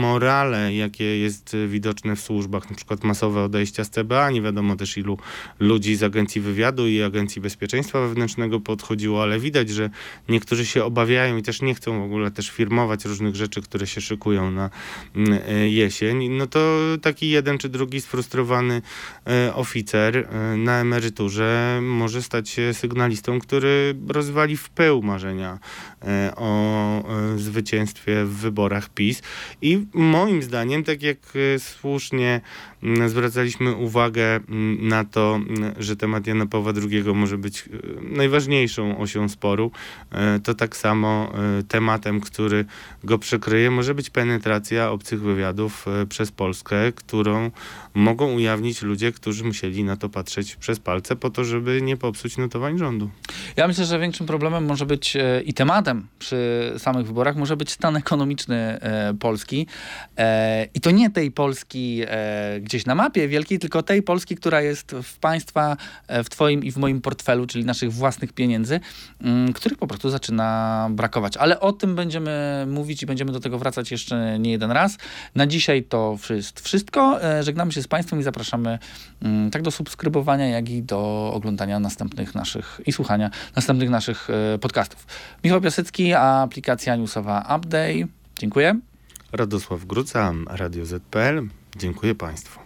morale, jakie jest widoczne w służbach, na przykład masowe odejścia z CBA, nie wiadomo też ilu ludzi z Agencji Wywiadu i Agencji Bezpieczeństwa Wewnętrznego podchodziło, ale widać, że niektórzy się obawiają i też nie chcą w ogóle też firmować różnych rzeczy, które się szykują na mm, y, jesień, no to taki jeden czy drugi sfrustrowany y, oficer y, na emeryturze może stać się sygnalistą, który rozwali w pył marzenia e, o e, w wyborach PiS. I moim zdaniem, tak jak e, słusznie m, zwracaliśmy uwagę m, na to, m, że temat Jana Pawła II może być e, najważniejszą osią sporu, e, to tak samo tematem, który go przekryje, może być penetracja obcych wywiadów przez Polskę, którą mogą ujawnić ludzie, którzy musieli na to patrzeć przez palce po to, żeby nie popsuć notowań rządu. Ja myślę, że większym problemem może być e, i tematem przy samych wyborach może być stan ekonomiczny e, Polski. E, I to nie tej Polski gdzieś na mapie wielkiej, tylko tej Polski, która jest w państwa, w twoim i w moim portfelu, czyli naszych własnych pieniędzy, m, których po prostu zaczyna brakować. Ale o tym będziemy mówić i będziemy do tego wracać jeszcze nie jeden raz. Na dzisiaj to wszystko. Żegnamy się z Państwem i zapraszamy mm, tak do subskrybowania, jak i do oglądania następnych naszych i słuchania następnych naszych e, podcastów. Michał Piasecki, aplikacja newsowa Update. Dziękuję. Radosław Gruca, Radio ZPL. Dziękuję Państwu.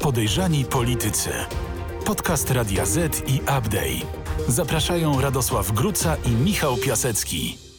Podejrzani politycy. Podcast Radia Z i Update. Zapraszają Radosław Gruca i Michał Piasecki.